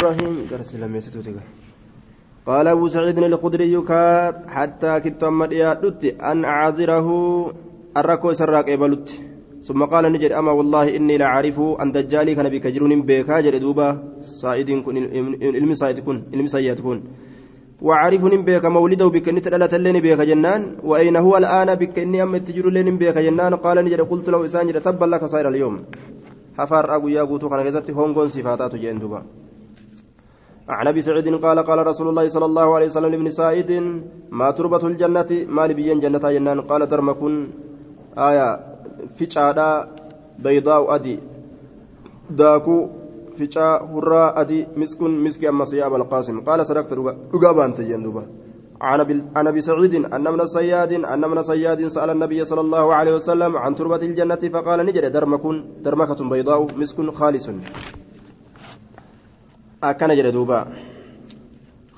إبراهيم درس لم يستوتك قال أبو سعيد الخدري حتى كنت أمد أن أعذره الركو سراك إبلت ثم قال نجد أما والله إني لعارف أن دجالي كان بك جرون بيكا جد دوبا صائد كن علم صائد كن علم سيد كن وعارف بك مولده بك نتلالة لين بك جنان. وأين هو الآن بك إني أم تجر لين بك جنان؟ قال نجد قلت له إسان جد تبا لك صير اليوم. حفار أبو ياقوتو كان كذبت هونغون صفاتات جين عن أبي سعيد قال قال رسول الله صلى الله عليه وسلم لابن سعيد ما تربة الجنة ما لبيين جنة جنان قال درمكن. آية فيشادا بيضاء أدي. داكو فيشا هرا أدي مسكن مسكي أما سياب القاسم. قال صدقت رقابا أنت جندوبا عن أبي سعيد أن من الصياد أن من صياد سأل النبي صلى الله عليه وسلم عن تربة الجنة فقال نجد درمكن. درمكة بيضاء مسك خالص. أكن جل دوبا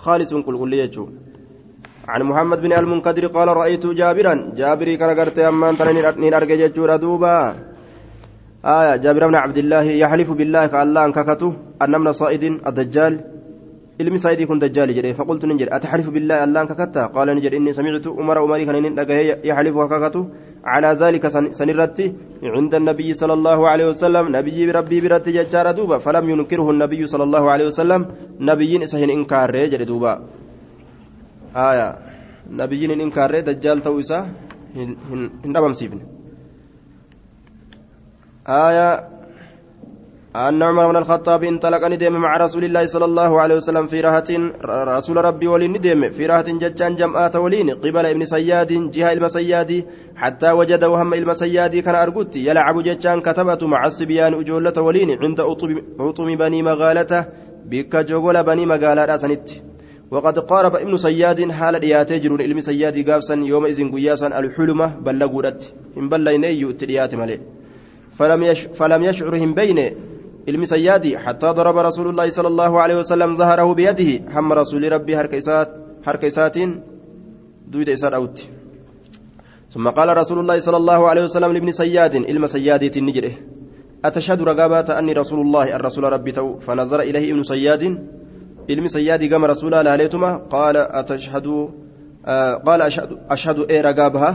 خالص قل قل يجو عن محمد بن المنكدر قال رأيت جابرا جابري كرغرت أمان تنين أرجع جورا دوبا آية جابر بن عبد الله يحلف بالله كالله أنككته أن من صائد الدجال jedhe faqultu nin jedhe ataxlifu billaahi allaan kakatta qaala ni jedhe inni samictu umara umarii kana inin dhagahe yaxlifu kakatu irratti cinda annabiyyi sala allaahu alehi wasalam nabiyyi rabbii biratti jechaadha duuba falam yunkirhu annabiyyu sala allaahu alehi wasalam nabiyyiin isa hin inkaarree jedhe duuba aya nabiyyiin hin inkaarree dajjaal ta'uu isaa hin dhabamsiifne aya أن عمر بن الخطاب انطلق ندم مع رسول الله صلى الله عليه وسلم في راحة رسول ربي ولين ندم في راحة ججان جمعات ولين قبل ابن سياد جهة المسياد حتى وجد وهم المسياد كان أرقدت يلعب ججان كتبت مع الصبيان أجولة ولين عند أطم بني مغالته بك جوغل بني مغالة سنت وقد قارب ابن سياد حال دياتي جرون علم سياد قابسا يوم إذن قياسا الحلمة بلغودت إن بلين يؤتي دياتي فلم, يش فلم يشعرهم بين ilmi sayyaadi xattaa daraba rasuulullaahi sala allaahu aleyhi wasalam zaharahu biyadihi hamma rasuuli rabbii harka isaatiin duyda isaa dhawutti ثم قال رسول الله صلى الله عليه وسلم لابن سياد علم سيادة نجده أتشهد رقابات أني رسول الله الرسول ربي تو فنظر إليه ابن سياد علم سياد قام رسول الله عليهما قال أتشهد قال أشهد, أشهد إيه رقابها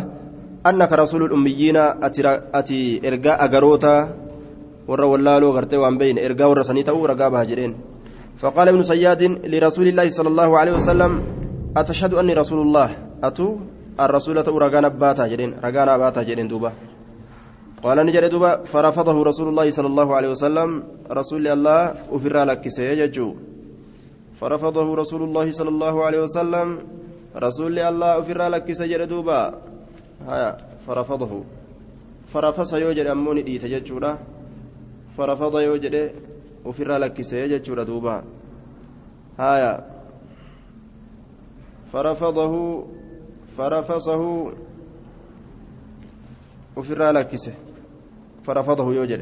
أنك رسول الأميين أتي, أتي إرقاء gartee waan beeyne ergaa warra sanii ta'uu ragaa baha jedheen. فقال ابن سياد لرسول الله صلى الله عليه وسلم أتشهد أني رسول الله أتو الرسول رغانا باتا جدين رغانا باتا جدين دوبا قال نجد دوبا فرفضه رسول الله صلى الله عليه وسلم رسول الله أفر لك سيججو فرفضه رسول الله صلى الله عليه وسلم رسول الله أفر لك سيجد دوبا فرفضه فرفص يوجد أموني دي تججو فرفض يوجد وفر لك سيجد دوبا. هايا. فرفضه فرفصه وفر لك فرفضه يوجد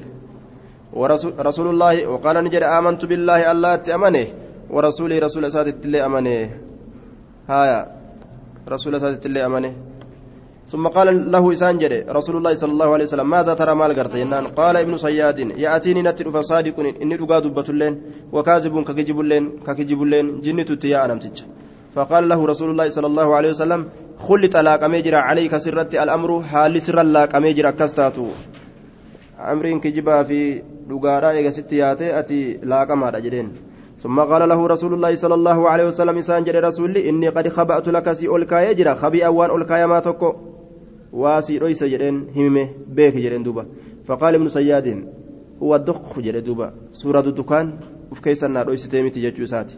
ورسول الله وقال نجد آمنت بالله الله تأمنه ورسوله رسول سادة الله أمنه. هايا. رسول سادة الله أمنه. ثم قال له إسان جري رسول الله صلى الله عليه وسلم ماذا ترى مال قرت قال ابن صياد يأتيني نتر فصادق إني رقا دبة اللين وكاذب ككجب اللين ككجب اللين جنة تيا أنمتج فقال له رسول الله صلى الله عليه وسلم خلت لاك أميجر عليك سرت الأمر حال سر لاك أميجر كستاتو أمرين كجبا في رقا إيغا ستياتي أتي لاك ما جرين ثم قال له رسول الله صلى الله عليه وسلم إسان جري رسولي إني قد خبأت لك سي أولكايا جرا خبي أوان أولكايا ما تكو. واسي رويس جرين هممه بيك جرين دوبا فقال ابن سياد هو الدق جري دوبا سورة الدكان وفكيسنا رويس تيمتي جتشوسات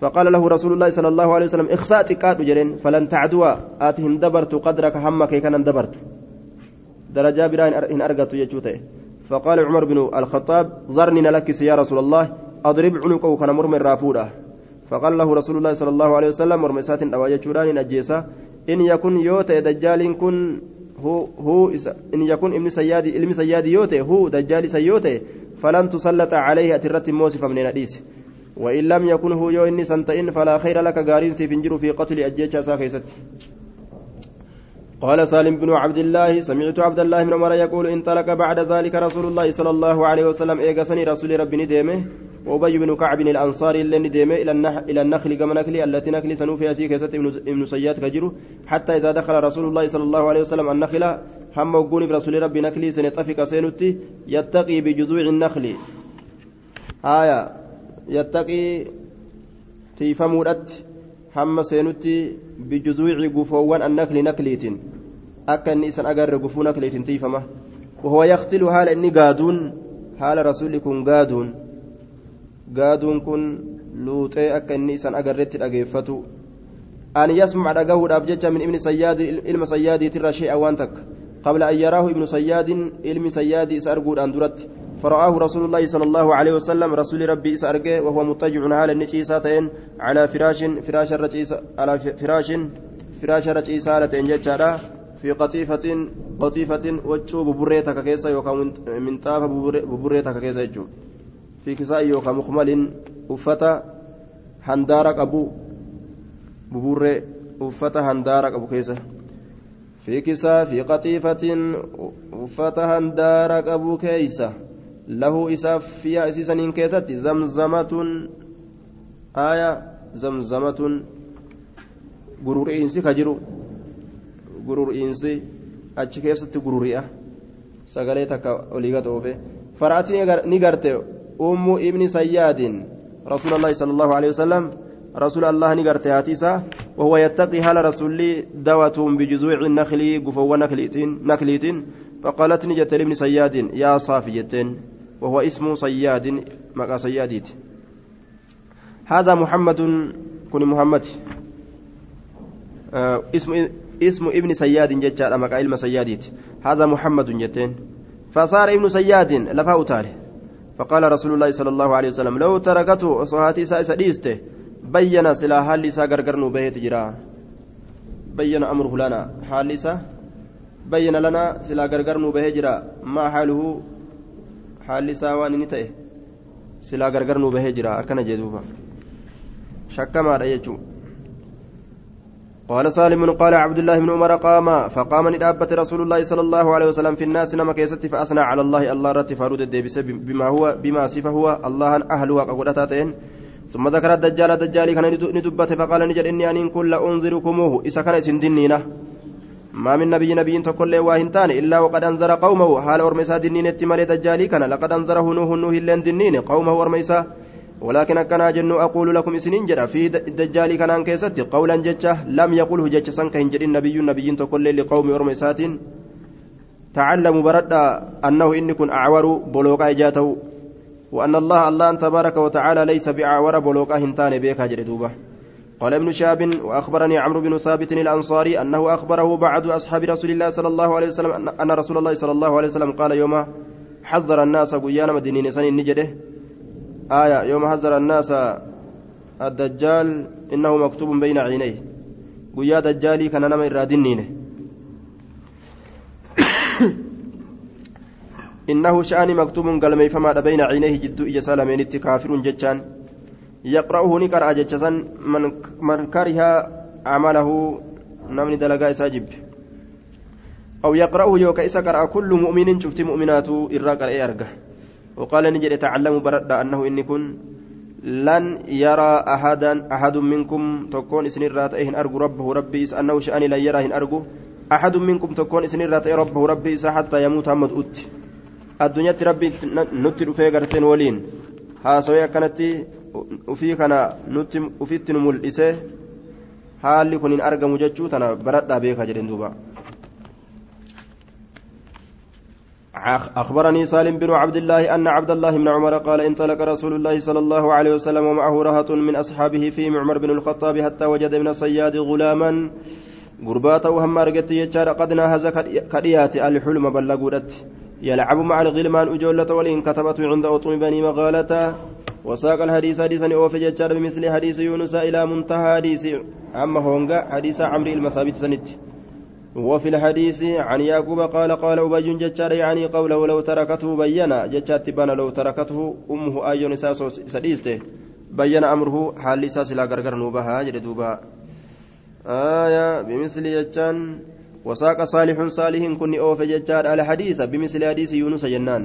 فقال له رسول الله صلى الله عليه وسلم اخسأ تكاد جرين فلن تعدوا آتهم دبرت قدرك همك كان دبرت درجة برا إن أرقت جتشوته فقال عمر بن الخطاب ظرني لك يا رسول الله أضرب عنقه كان مرمي رافودا فقال له رسول الله صلى الله عليه وسلم مرمسات أواجه إن يكن يوتي دجال كن هو هو إن يكن ابن سيادي علم سيادي يوتي هو دجال سيوتي فلن تسلط عليه أترت موسفا من الحديث وإن لم يكن هو يو إني سنتين فلا خير لك غارين سيفنجر في قتل أجيتشا ساكيست قال سالم بن عبد الله سمعت عبد الله بن عمر يقول انطلق بعد ذلك رسول الله صلى الله عليه وسلم إيغسني رسول ربي نديمه وأبي بن كعب الانصاري اللي نديمه إلى النخل إلى النخل كما نخلي التي نخلي سنوفي أسي كيست ابن سياد كجرو حتى إذا دخل رسول الله صلى الله عليه وسلم النخل هم وقوني في رسول ربي نخلي سنطفق سينتي يتقي بجذوع النخل. آية. يتقي تيفمودت. هم سينتي قفوان النخل نكليتين akka inni isan agarre gufuu nakleetiin tiifama. وهو يختل حال إني قادون حال رسول كن قادون قادون كن لوطي أكا إني إسان أقررت الأقيفتو أن يسمع رقاه الأبجج من ابن سياد علم سيادي ترى شيئا وانتك قبل أن يراه ابن سياد علم سيادي إسأرقود أندرت فرآه رسول الله صلى الله عليه وسلم رسول ربي إسأرقه وهو مضطجع على النجيساتين على فراش فراش الرجيس على فراش فراش الرجيسالتين جتشارا في قطيفة قطيفة وجو ببريتك كيسا يوكا منطاف ببريتك كيسا يجو. في كساء يوكا مخمل أفتا هندارك أبو ببري أفتا هندارك أبو كيسا. في كساء في قطيفة أفتا هندارك أبو كيسا. له إساف فيها إسيسا إن كيست زمزمة آية زمزمة قرور إنسي كجرو achi keessatti gururi'a. Sagalee takka olii gad oofe fara'atti ni garte. Ummu ibni sayyaadin rasuula allahi sala allahu alehi wasalam رسول الله نقرت هاتيسا وهو يتقي هل رسولي دوة بجذوع النخل قفوا نخليتين نخليتين فقالت نجت لابن صياد يا صافي جتين وهو اسم صياد مقا صياديت. هذا محمد كن محمد. آه اسم اسم ابن سياد ججال مكا علم سياديت هذا محمد جتين. فصار ابن سياد لفا أتاله فقال رسول الله صلى الله عليه وسلم لو تركته صهاتي سائسة ديسته بين سلا حال سا غرغر به تجرا بين أمره لنا حال بين لنا سلا غرغر به جرا. ما حاله؟ حال سا وان نتئه سلا غرغر به جرا أكن جدوبا شك ما رأيته قال سالم قال عبد الله بن عمر قام فقام ندابة رسول الله صلى الله عليه وسلم في الناس نما كيست فأثنى على الله الله رت فارود الديبس بما هو بما صفه هو الله أهله قدرتاتين ثم ذكر الدجال الدجال كان ندبت فقال نجد إني أن كل أنذركموه إذا كان سندنينا ما من نبي نبي تقول واهنتان إلا وقد أنذر قومه. حال أرمسا دنين اتمالي دجالي كان. لقد أنذره نوح نوح اللين دنين قومه أرمسا ولكن أكنا جن أقول لكم إسنين جرا في الدجال كان كيست قولا جتة لم يقله جتة سنك هنجر النبي النبي تقول لقوم أرمسات تعلموا برد أنه إن كن أعور بلوغا جاته وأن الله الله تبارك وتعالى ليس بأعور بلوغا هنتان بيك جردوبة قال ابن شاب وأخبرني عمرو بن ثابت الأنصاري أنه أخبره بعض أصحاب رسول الله صلى الله عليه وسلم أن رسول الله صلى الله عليه وسلم قال يوم حذر الناس قيانا مدينين سن نجده آية يوم حذر الناس الدجال إنه مكتوب بين عينيه. قيا دجالي كان نما إرادنينه. إنه شأن مكتوب قلمي فما بين عينيه جد إجا سالمين كافر جتان. يقرأه نكر أجتسا من, من كره عمله نمني دلقاء ساجب أو يقرأه يوكا إسا كل مؤمن شفت مؤمنات إراك أرقى وقال نجد تعلموا برد أنه إني كن لن يرى أحدا أحد منكم تكون إسن الراتئهن أرجو ربه ربي أنه شأني لا يراهن أرجو أحد منكم تكون إسن الراتئ ربه ربي حتى يموت محمد أت الدنيا ربي نتر في قرتين ولين. ها سويا كانت وفي كان نتم وفيت نمول إسه haalli kun hin argamu jechuu tana baradhaa beeka jedhen duuba. أخبرني سالم بن عبد الله أن عبد الله بن عمر قال انطلق رسول الله صلى الله عليه وسلم ومعه رهط من أصحابه في معمر بن الخطاب حتى وجد من الصياد غلاما قرباته وهم أرقت يجار قد ناهز كريات الحلم بلغودت يلعب مع الغلمان أجولة ولين كتبت عند أطم بني مغالة. وساق الحديث حديثا أوفي ججار بمثل حديث يونس إلى منتهى حديث أما هونغا حديث عمرو المسابت سنت. وفي الحديث عن يعقوب قال قال أبي جتار يعني قوله لو تركته بينا جتات بنا لو تركته أمه أيون سديسته. بين أمره حال ساس لا غرغر نوبها جدوبا آية بمثل جتان وساق صالح صالح كن أوف ججار الحديث بمثل حديث يونس جنان.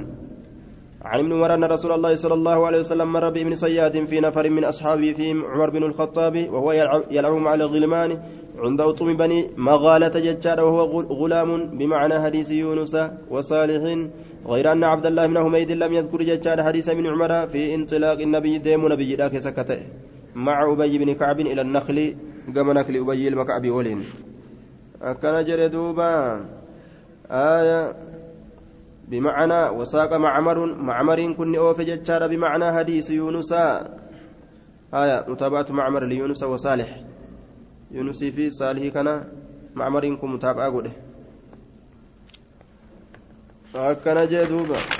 عن ابن عمر أن رسول الله صلى الله عليه وسلم مر بابن صياد في نفر من أصحابه فيهم عمر بن الخطاب وهو يلعب مع الغلمان عند أطم بني مغالة ججار وهو غلام بمعنى حديث يونس وصالح غير أن عبد الله بن حميد لم يذكر ججار حديث ابن عمر في انطلاق النبي ديم نبي ذاك سكته. مع أبي بن كعب إلى النخل قام نخل أبي المكعب ولين جري دوبا آية بمعنى وساق معمر معمر كن أوف ججار بمعنى حديث يونس آية متابعة معمر ليونس وصالح يونس في صالح كان معمر كن متابعة قوله أكن جري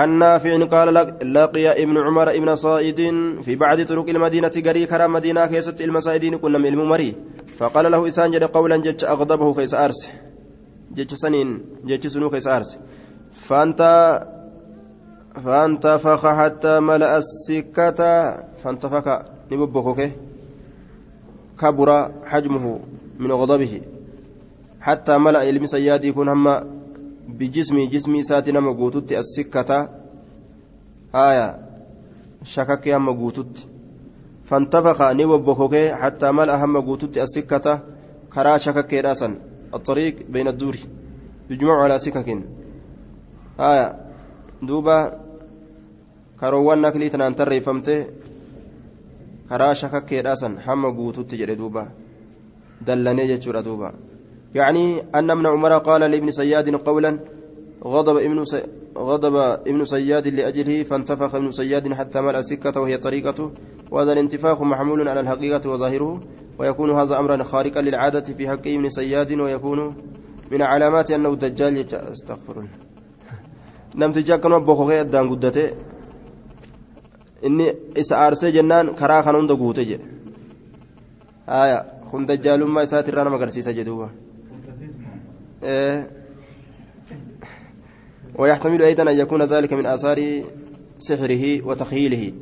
عن نافع قال لقي ابن عمر ابن صائد في بعض طرق المدينة قري كرام مدينة كيست المسائدين كنا من الممري فقال له إسان جد قولا جج أغضبه كيس أرس جج سنين جج سنو كيس أرس فأنت فانتفخ حتى ملأ السكة. فانتفخ نببكوك كبر حجمه من غضبه. حتى ملأ المسياد يكون هم بجسمي جسمي ساتي نما قوتت السكة آية شكك هم قوتت فانتفخ نوبكوك حتى ملأ هم قوتت السكة كرا شكك راسا الطريق بين الدور. يجمع على سكك آية. دوبا karoowwan naklii tanaan tarreeffamte karaa shakakkeedhaasan hamma guututti jedhe duuba dallanee jechuudha duuba يعني أن ابن عمر قال لابن سياد قولا غضب ابن. غضب ابن سياد لأجله فانتفخ ابن سياد حتى ملأ سكة وهي طريقته. وهذا الانتفاخ محمول على الحقيقة وظاهره ويكون هذا أمرا خارقا للعادة في حق ابن سياد ويكون من علامات أنه دجال استغفر الله. نمت جاكن وبوخوكي أدان قدته. إني إسا جنان كرا خنون دقوته آية dajjaalummaa isaati irraa nama agarsiisa jedhuuba ويحتمل أيضا أن يكون ذلك من آثار سحره وتخيله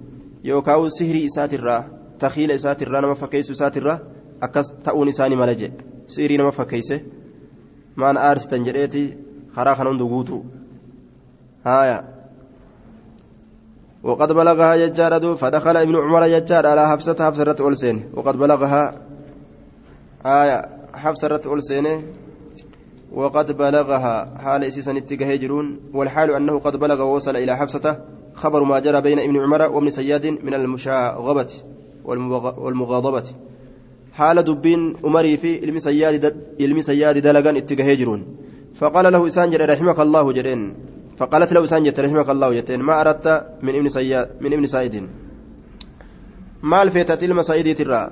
يوكاو سحر إساترا تخيل إساترا نما فكيس إساترا أكس تأون إساني ملجئ. سيري نما فكيسه. أنا أرس تنجريتي خرا خنون دقوتو هايا. وقد بلغها يجار فدخل ابن عمر يجار على حفصة حفصة أولسين. وقد بلغها آية حفصة رت أولسين. وقد بلغها. حال إسيسا اتجاه والحال أنه قد بلغ ووصل إلى حفصة. خبر ما جرى بين ابن عمر وابن سياد من المشاغبة والمغاضبة. حال دبين أمري في علم سياد علم سياد جرون. فقال له إسان جرى رحمك الله جرين. فقالت له إسان جرى رحمك الله جرين. ما أردت من ابن سياد من ابن سعيد ما الفيتة علم سعيد ترى.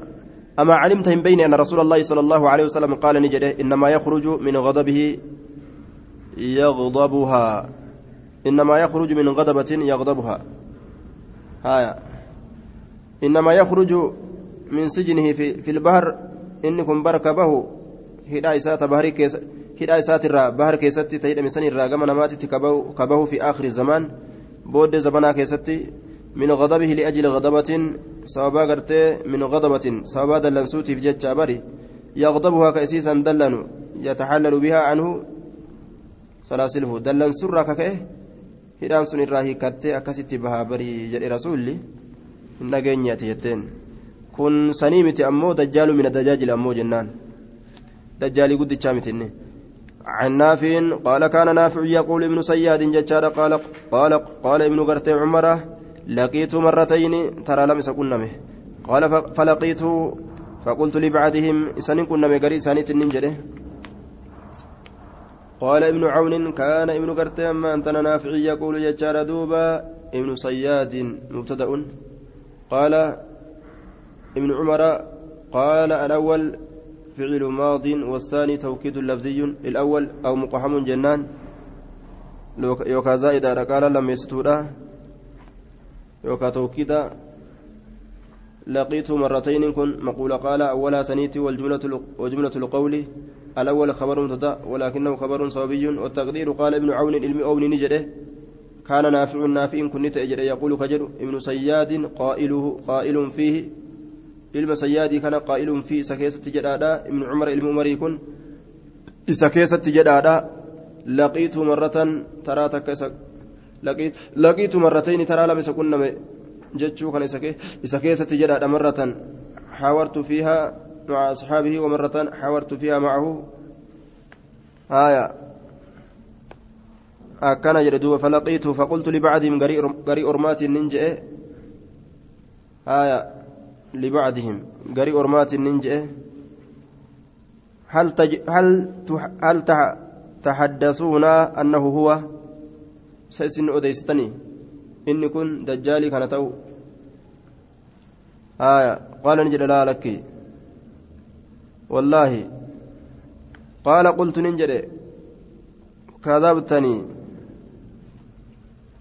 أما علمت من بين أن رسول الله صلى الله عليه وسلم قال نجده إنما يخرج من غضبه يغضبها. إنما يخرج من غضبة يغضبها. هايا إنما يخرج من سجنه في, في البحر. إنكم بركبه. هدا إسات بحر كيس هدا إسات الرا بحر كيستي تيد مسن الرا كما نماتي كبه في آخر الزمان. بود زمانا كيستي من غضبه لأجل غضبة سببا قرتي من غضبة سببا دلنسوتي في جتشا بري يغضبها كأسيسا دلن يتحلل بها عنه سلاسله دلن irraa hiikattee akkasitti bahaa barii jedhe rasuulli hin dhageenyaati jetteen kun sanii miti ammoo dajjaalu mina dajaajila ammoo jennaan dajjaalii guddichaa miti inni عن نافع قال كان نافع يقول ابن سياد ججار قال قال قال ابن قرتي عمره لقيت مرتين ترى لم يسكن قال فلقيت فقلت لبعدهم إسان كنا مقري سانيت النجرة قال ابن عون كان ابن قرتي أما أنت نافعي يقول يجار دوبا ابن صياد مبتدأ. قال ابن عمر قال الأول فعل ماض والثاني توكيد لفظي الأول أو مقحم جنان يوكا زائدة قال لم يستورا يوكا توكيدا لقيته مرتين كن مقول قال أولا سنيتي والجملة وجملة القول الأول خبر مبتدا ولكنه خبر صوابي والتقدير قال ابن عون علم أون نجده كان نافع نافع كنت أجر يقول كجر ابن سياد قائله قائل فيه qaa'iluun fi isa keessatti jedhaadha ibnu cumar ilmi umarii kun isa keessatti jedhaadha laqiitu marratan taraa takka isa laqiitu marratayni taraa lama isa qunname jechuu kana isa keessatti jedhaadha marratan. حاورت فيها مع أصحابه ومرة حاورت فيها معه آية أكان جلدوب فلقيته فقلت لبعضهم قري أرمات ننجئ آية لبعضهم قري أرمات ننجئ هل تج... هل هل تحدثون أنه هو سيسن أديستني إني كن دجالي كان تو آية قال نجد لا لك والله قال قلت ننجد كذبتني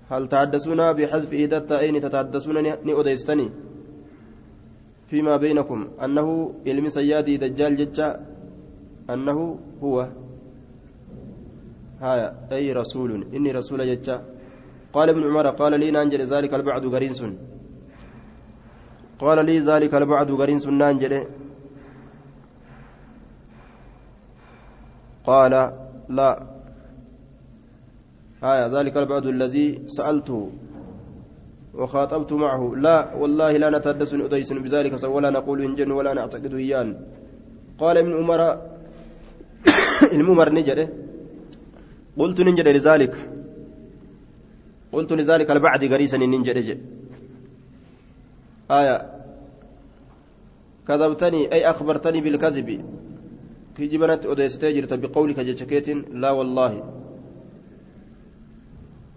هل تحدثون بحذف إيدة التائين تتحدثون نأديستني فيما بينكم أنه علم سيادي دجال ججا أنه هو هايا أي رسول؟ إني رسول ججا قال ابن عمر قال لي نانجل ذلك البعد غرينس قال لي ذلك البعد غرينس نانجل. قال لا. هايا ذلك البعد الذي سألته وخاطبت معه. لا والله لا نتحدث أديس بذلك ولا نقول إن جن ولا نعتقد إيان. قال ابن عمر الممر نجده قلت ننجد لذلك قلت لذلك البعد قريسا ننجد آية. كذبتني أي أخبرتني بالكذب. في جبنة أديستي جرت بقولك جتشكيت لا والله.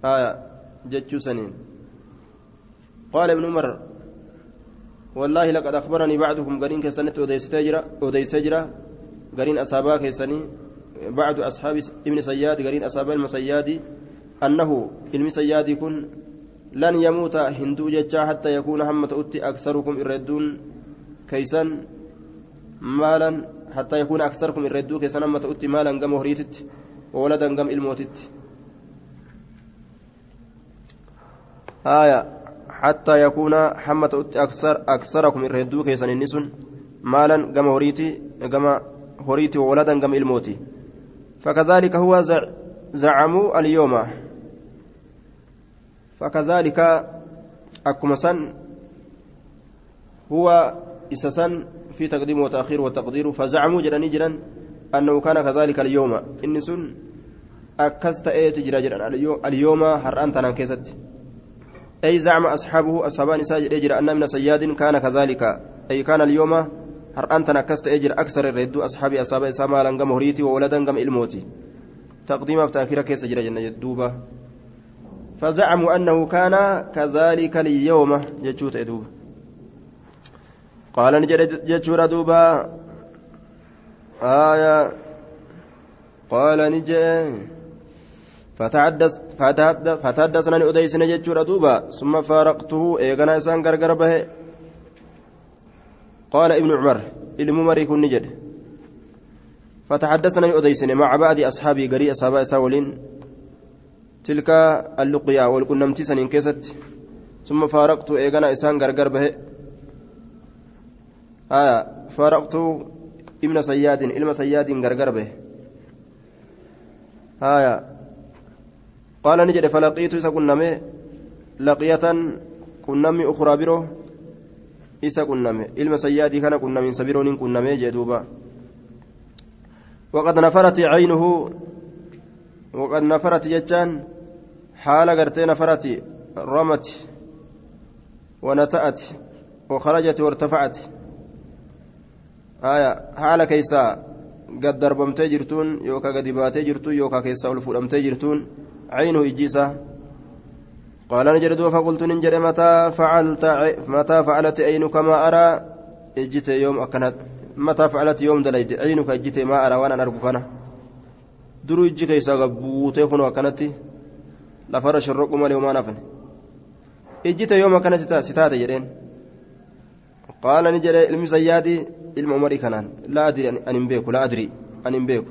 آية. جتشو سنين قال ابن عمر والله لقد أخبرني بعضكم قرين كسنة أديستي جرا قرين أصابا كيسني بعض أصحاب ابن سياد قرين أصحاب المسياد أنه علم سياد كن لن يموت هندو ججا حتى يكون همة أتي أكثركم إردون كيسا مالا حتى يكون أكثركم إردو كيسا همة أتي مالا قم هريتت وولدا قم إلموتت. آية حتى يكون همة أتي أكثر أكثركم إردو كيسا النسون مالا قم هريتي قم هريتي وولدا قم إلموتي. فكذلك هو زعموا اليوم. فكذلك أكما سن هو إسسن في تقديم وتأخير وتقدير فزعموا جراني جران أنه كان كذلك اليوم. إن سن أكست أي تجرى جران اليوم هرأنت أنا كيست. أي زعم أصحابه أصحابان أجر أن من سياد كان كذلك. أي كان اليوم هرأنت أكست أجر أكثر الرد أصحابي أصحاب إساما لنقم هريتي وولدا قم الموتي تقديم أفتاكير كيس جرى جنة دوبة فزعموا أنه كان كذلك اليوم جتشوت دوبة قال نجد جتشورا دوبة آية قال نجد فتحدث فتحدثنا أديسنا جتشورا دوبة ثم فارقته إيغانا إسان غرغر به قال ابن عمر الممري كن نجد. فتحدثنا أديسنا مع بعض أصحابي قري أصحاب إساولين تلك اللقيا والكنمتي سنين كيست. ثم فارقت إيغانا إسان غرغر به. آية فارقت ابن صياد علم صياد غرغر به. آية قال نجد فلقيت إسا كنمي لقية كنمي أخرى بره. إسا كنمي علم صياد كان كنمي سبيرون كنمي جدوبا وقد نفرت عينه وقد نفرت جتان حال قرتي نفرت رمت ونتأت وخرجت وارتفعت آية حال كيسا قد دربمتي جرتون يوكا قد باتي جرتون يوكا كيسا ولفؤمتي جرتون عينه إجيسا قال نجد فقلت ننجد متى فعلت متى فعلت عينك ما أرى إجيت يوم أكنت متى فعلت يوم دليد عينك إجيت ما أرى وأنا أرجو كنا درو إجي كيسا قبوتي كنو nafne ijjite yooma kana sitaate jedheen qaala ni jedhe ilmi sayyaadii ilma umarii kanaan laa adri an hin beeku laa adri an hin beeku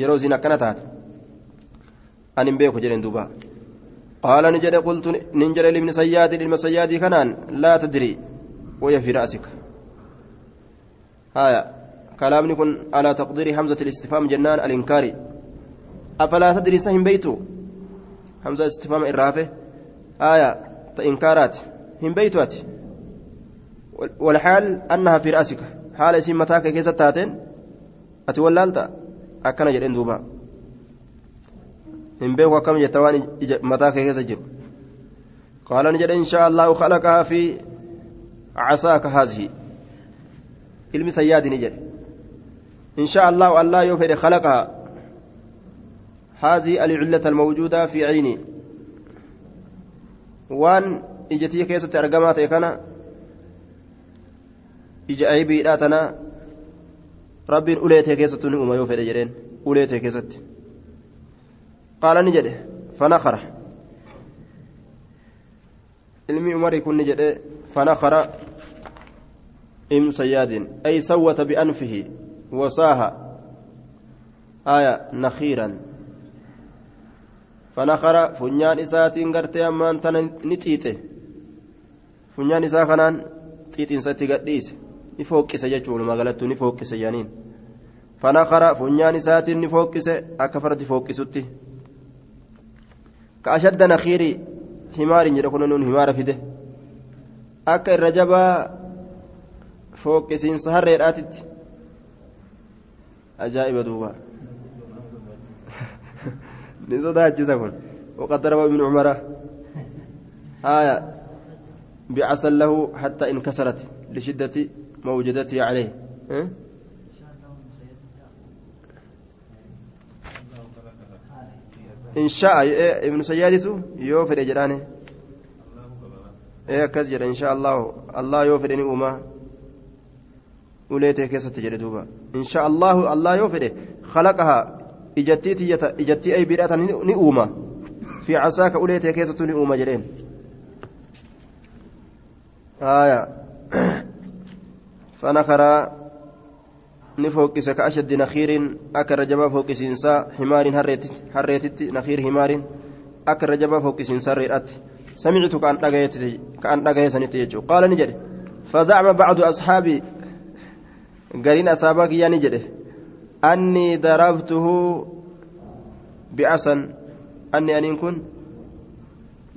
yeroo taate hin beeku jedheen duuba قال نجد قلت ننجل لابن سياد لابن سياد كنان لا تدري وهي في رأسك. هايا. كلام يكون على تقدير همزة الاستفهام جنان الإنكاري أفلا تدري سهم بيتو؟ همزة استفهام الرافع آية إنكارات هم بيتوات. والحال أنها في رأسك. حال اسم متاك كيسة تاتين؟ أتولالتا أكنا جدين دوبا هم بيكو كم يتواني متاك جرو قال نجد إن شاء الله خلقها في عصاك هذه. علم سياد نجد. إن شاء الله الله يوفر خلقها. هذه العلة الموجودة في عيني وان إجتي كيسة أرقمات كان إجا أيبي تنا ربي أوليتي كيسة نؤما يوفر جرين أوليتي كيسة قال نجد فنخر umarii kun ni jedhe fanakara ibnu sayyaadin ay sawwata bianfihi wasaaha aya nakhiiran fanakara funyaan isaatiin gartee ammaan tana ni xiixe funyaan isaa kanaan xiixinsa itti gadhiise ni fooqqise jechuun magalattuu ni fooqqise jaaniin fanakara funyaan isaatiin ni fooqqise akka fardi fooqqisutti nakhiirii himaariin jedhe kun nuun himaara fide akka irra jabaa fooqqisiinsa harreedhaatitti ajaa'iba duuba ni sodaachisa kun وقد روى ابن عمر آية بعسل له حتى انكسرت لشدة موجدته عليه أه؟ إن شاء ابن سيادته يوفر جرانه إيه أكز إن شاء الله الله يوفر أمه uleetee keessatti jedhe duuba insha allahu allah yoo fedhe khalaqaha ijattii tiyyata ijattii ay bidhatan ni uuma fi casaaka uleetee keessattu ni uuma jedheen aya fanakaraa nakiirin akka irra jabaa fooqqisiinsaa himaariin harreetitti nakiir himaariin akka irra jabaa fooqqisiinsaa harreedhaatti samictu ka an dhagaye sanitti jechuu qaala ni jedhe فزعم بعض أصحابي قالين أصابك يعني جده أني ضربته بعصا أني أن كن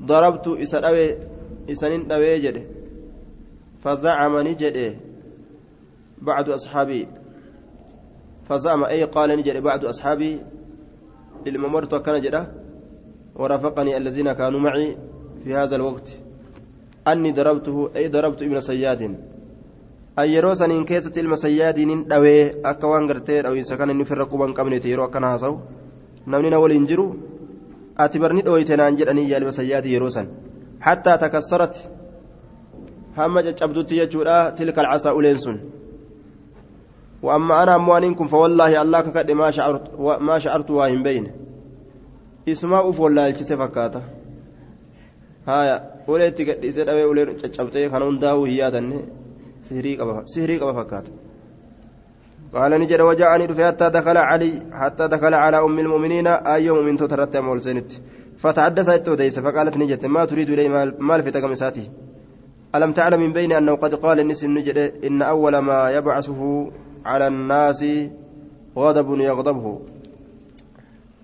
ضربت إسان أوي إسان فزعم نجده بعض أصحابي فزعم أي قال نجد بعض أصحابي للممرت وكان جده ورافقني الذين كانوا معي في هذا الوقت أني ضربته أي ضربت ابن سياد yeroo saniin keessatti ilma sayyaadiin dhawee akka waan gartee dhawiinsa kana inni ofirra quban qabneeti yeroo akkana haasawu namni na waliin jiru ati barni dhooyte naan jedhanii yaa ilma sayyaadii yeroo san hattaa takassarat hamma وأما أنا أموانين كن فوالله الله كقد ما شعرت ما شعرت واهم بين. إسماء فولا الكسي فكاتا. هايا قد إسد أبي ولي تشابتي كانوا داو هي هذا سهري قبا فكات قال نجد وجاءني رفي حتى دخل علي حتى دخل على أم المؤمنين أيوم من تترت أمول سنت فتحدث التوديس فقالت نجد ما تريد إلي مال في تقمساته ألم تعلم من بين أنه قد قال النس نجد إن أول ما يبعثه على الناس غضب يغضبه.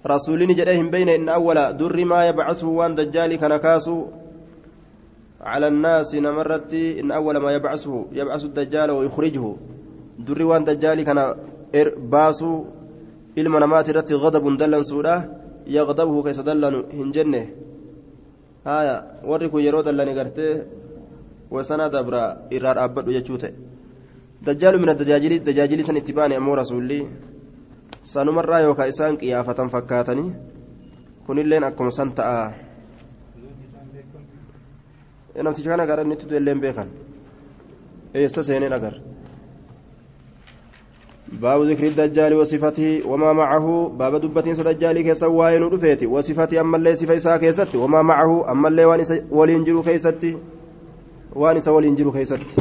رسول نجد من بين إن أول در ما يبعثه وان دجالي كنكاسو على الناس نمرت إن أول ما يبعثه يبعث الدجال ويخرجه. دري وان دجالي كان باسو إلما نمات رت غضب دلن سودا يغضبه كيس دلن هنجنه. هايا وركو يرو دلن غرتي وسنا دبرا إرار أبد يجوته دجال من الدجاجل دجاجل سن اتباني أمو رسولي. سنمر يوكا إسان قيافة فكاتني. كن اللين أكم سنتأ namticha kana gara inni tutu illee beekan eessa seeneen agar باب ذكر الدجال وصفته وما معه. باب دبتين سدجالي كيسا واين رفيتي وصفته أما اللي صفة إساء كيستي وما معه. أما اللي وان ولينجرو كيستي وان ولينجرو كيستي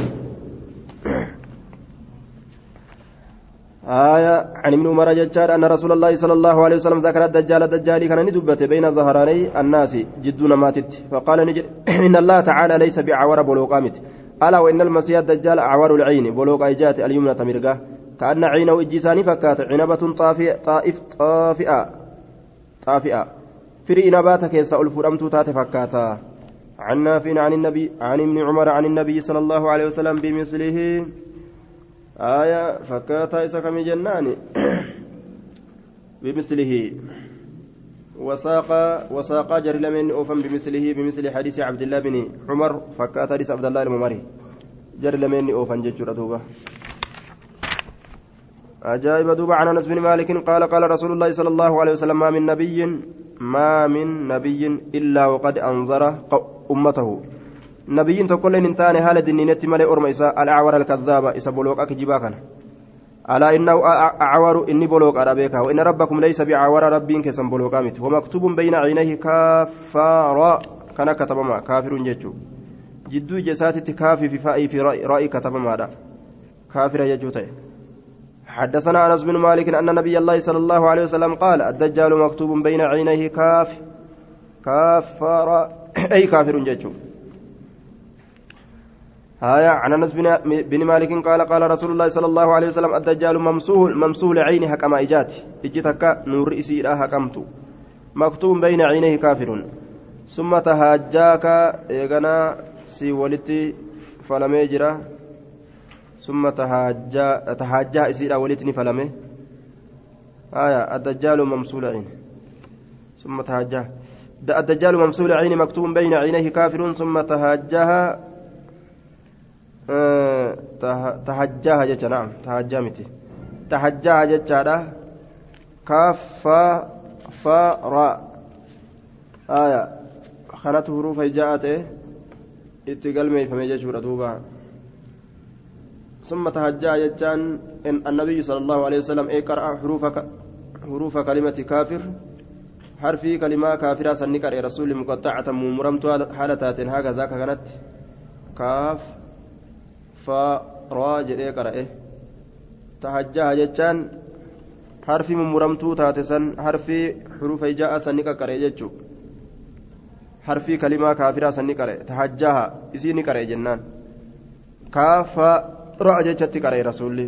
آية عن ابن عمر جدار أن رسول الله صلى الله عليه وسلم ذكر الدجال الدجال كان ندبت بين ظهراني الناس جدون ماتت. فقال نجد إن الله تعالى ليس بعور بلوقامت ألا وإن المسيح الدجال أعور العين بلوق أيجات اليمنى تمرقة كأن عينه إجساني فكات عنبة طافئة طائف طافئة طافئة. فري نباتك يسأل فرمت تات فكاتا. عن نافع عن النبي عن ابن عمر عن النبي صلى الله عليه وسلم بمثله. آية فكاتا إسا كم جنان بمثله. وساق وساق جر لمن أوفم بمثله بمثل حديث عبد الله بن عمر فكاتا حديث عبد الله الممري جر لمن أوفم ججر دوبة أجائب دوبة عن أنس بن مالك قال قال رسول الله صلى الله عليه وسلم ما من نبي ما من نبي إلا وقد أنظر أمته. Nabiyyiin tokkolleen hin taane haala dinniinetti malee orma isaa alacwara alkadhaaba isa bolooqa kijibaa kana alaa innahu acwaru inni bolooqaadha beeka wa inna rabbakum laysa bicawara rabbiin keessan bolooqaa miti wamaktubun bayna ciinayhi kaafara kana katabamaa kaafirun jechuu jidduu ija isaatitti kaafii fi faa'ii fi ra'ii katabamaadha kaafira jechuu ta'e حدثنا انس بن مالك ان نبي الله صلى الله عليه وسلم قال الدجال مكتوب بين عينيه كاف كافر اي كافر جيتشو آية عن أنس بن مالك قال قال رسول الله صلى الله عليه وسلم الدجال ممسوه ممسوه لعينه حكما إجات. إجتك نور إسيرا حكمت مكتوب بين عينيه كافر. ثم تهاجاك إيغنا سي ولتي فلمي جرا. ثم تهاجا تهاجا إسيرا ولتني فلمي. آية الدجال ممسول عين ثم تهاجا الدجال ممسول عين مكتوب بين عينيه كافر. ثم تهاجاها tahajjaaha jecha naam tahajjaa miti tahajjaaha jechaadha kaafa fa ra aya kanatu huruufa ijaa'a ta'e itti galmeeyfame jechuudha duuba ثم تهجى جتان إن النبي صلى الله عليه وسلم اقرأ حروف حروف كلمة كافر حرفي كلمة كافرة سنكر رسول مقطعة ممرمت حالتات هكذا كانت كاف faaraa jedhee qara'e tahajjaha jechaan harfi mummuramtuu taate san harfi xurufa ijaa'a san ni qaqqaree jechuu harfii kalimaa kaafiraa san ni qara'e tahajjaha isii ni qara'e jennaan kaafaraa jechatti qara'e rasuulli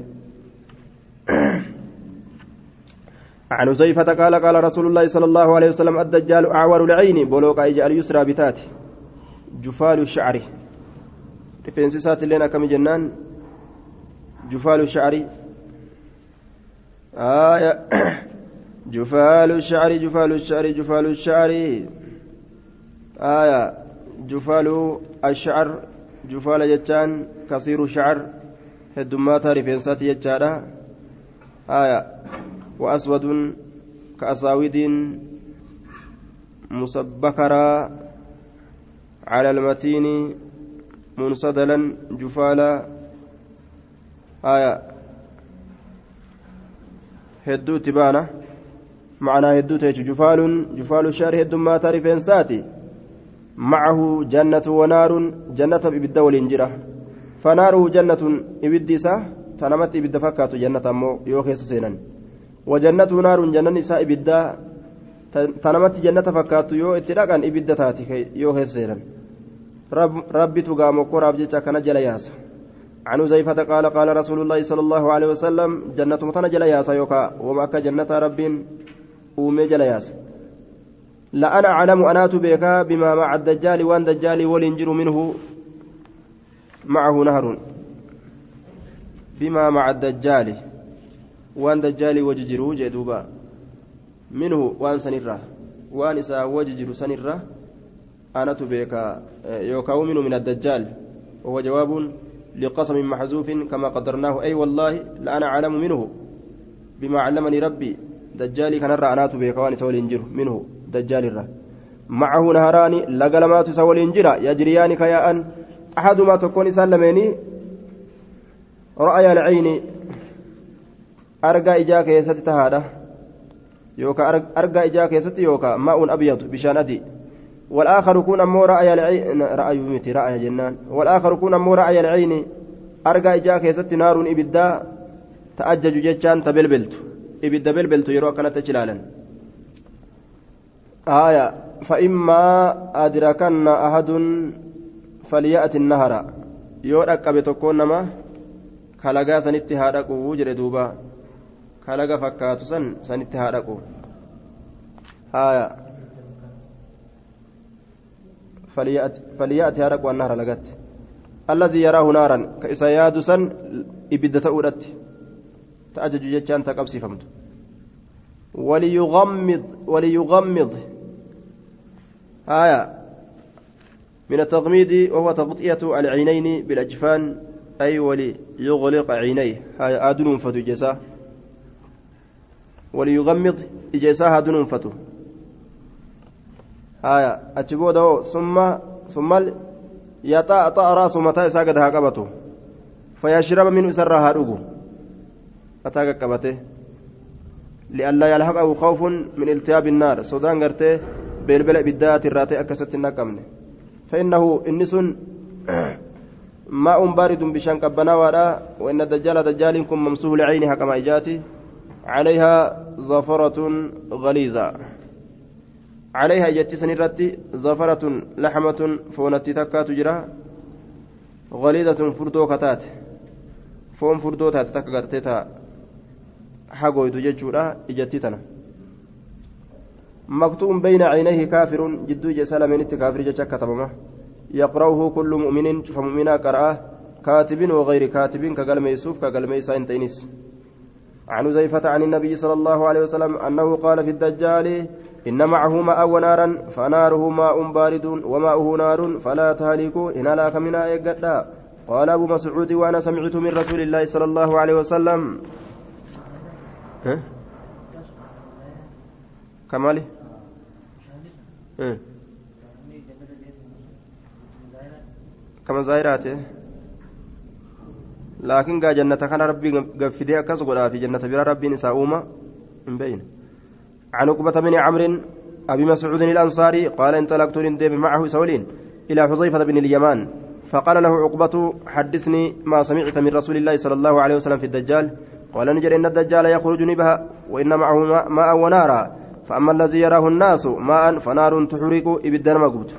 عن حذيفة قال قال رسول الله صلى الله عليه وسلم الدجال أعور العين بلوغ أيجي اليسرى بتاته جفال الشعر rifeensi isaati illeen akkami jennaan? Jufaalu shacri. جفال الشعر جفال الشعر جفال الشعر آية جفال الشعر جفال جتان كثير الشعر هدمات رفنسات جتانا آية وأسود كأساود مسبكرا على المتين منسدلا جفالا. آية. هدو تبانا. معنى هدو تيجي جفال. جفال الشهر هدو ما تعرف إنساتي معه جنة ونار. جنة إبدا والإنجرة فناره جنة إبديسة تنمت إبدا فكات جنة أمو. يوكيس سينا وجنة نار جنة نساء إبدا تنمت جنة فكات يو. اتلاقا إبدا تاتي. يوكيس سينا ربي قراب جيتشا كان جل ياسا. عن زيفة قال قال رسول الله صلى الله عليه وسلم جنة متنا جل ياسا يوكا وما جنة رب أومي جل ياسا. لا أنا أعلم أنا بك بما مع الدجال وأن دجال ولينجر منه معه نهر. بما مع الدجال وأن دجال وججرو جدوبا. منه وأن سنرة وأن إسا وججر سنرة. أنا تبيك يوكاومن من الدجال. وهو جواب لقسم محذوف كما قدرناه. أي والله لأنا أعلم منه بما علمني ربي. دجالي كان أنا تبيك وأنا سوى منه دجال الرّ معه نهران لقلمات سوى الإنجرة يجريان كياء أحدما تكون سلميني. رأي العين. أرقى إجاك يستي تهاده يوكا أرقى إجاك يستي يوكا. ماء أبيض بشان أدي. والآخر كون أمو رأي العين رأي متي رأي جنان والآخر كون أمو رأي العين أرقى إجاك يست نار إبدا ta belbeltu ibidda belbeltu yeroo akkanatti achi ilaalan آية فإما أدركن أحد فليأتي النهر yoo dhaqqabe tokkoon nama kalagaa sanitti haa dhaquu jedhe duuba kalaga fakkaatu فليأتي haa dhaqu النهر لقت الذي يراه نارا كإسا ياد سن إبدة أولت تأجج جتان تقبسي فهمت وليغمض وليغمض. آية. من التغميد وهو تغطية العينين بالأجفان أي وليغلق عينيه. هاي آدن فتو جسا وليغمض إجساها دون فتو. هاي أتبوده ثم ثم يطأطأ رأس متى إساقدها قبته. فيشرب من أسرها رؤو أتاك قبته. لئلا يلحقه خوف من التهاب النار. سودان قرته بلبل بالذات الراتي أكست النقمن. فإنه إنس ماء بارد بشان قبنا ولا وإن الدجال دجال كن ممسوح العين كما إجاتي. عليها زفرة غليظة. عليها جت سنرتي زفرة لحمة فونتي تكا تجرى غليظة فردو كتات. فون فردو تات تكا حقويت ججورا إجتي تنا. مكتوم بين عينيه كافر جدو جسال من كافر جتشا كتبمه يقرأه كل مؤمن فمؤمنا قرأه كاتب وغير كاتب كقلم يوسف كقلم يسا تينس عن زيفة عن النبي صلى الله عليه وسلم أنه قال في الدجال إن معه ماء ونارا فناره ماء بارد وماؤه نار فلا تهلكوا إن لا كمنا يقدا قال أبو مسعود وأنا سمعت من رسول الله صلى الله عليه وسلم؟ كمالي؟ كما زايراته laakiin gaa jannata kana rabbii gaffidee akkas godhaa fi jannata bira rabbiin isaa uuma hin beeyne عن عقبة بن عمرو أبي مسعود الأنصاري قال انطلقت لندب معه سولين إلى حذيفة بن اليمان. فقال له عقبة حدثني ما سمعت من رسول الله صلى الله عليه وسلم في الدجال. قال نجر إن الدجال يخرج نبها وإن معه ماء ونارا. فأما الذي يراه الناس ماء فنار تحرق إبدا مقبت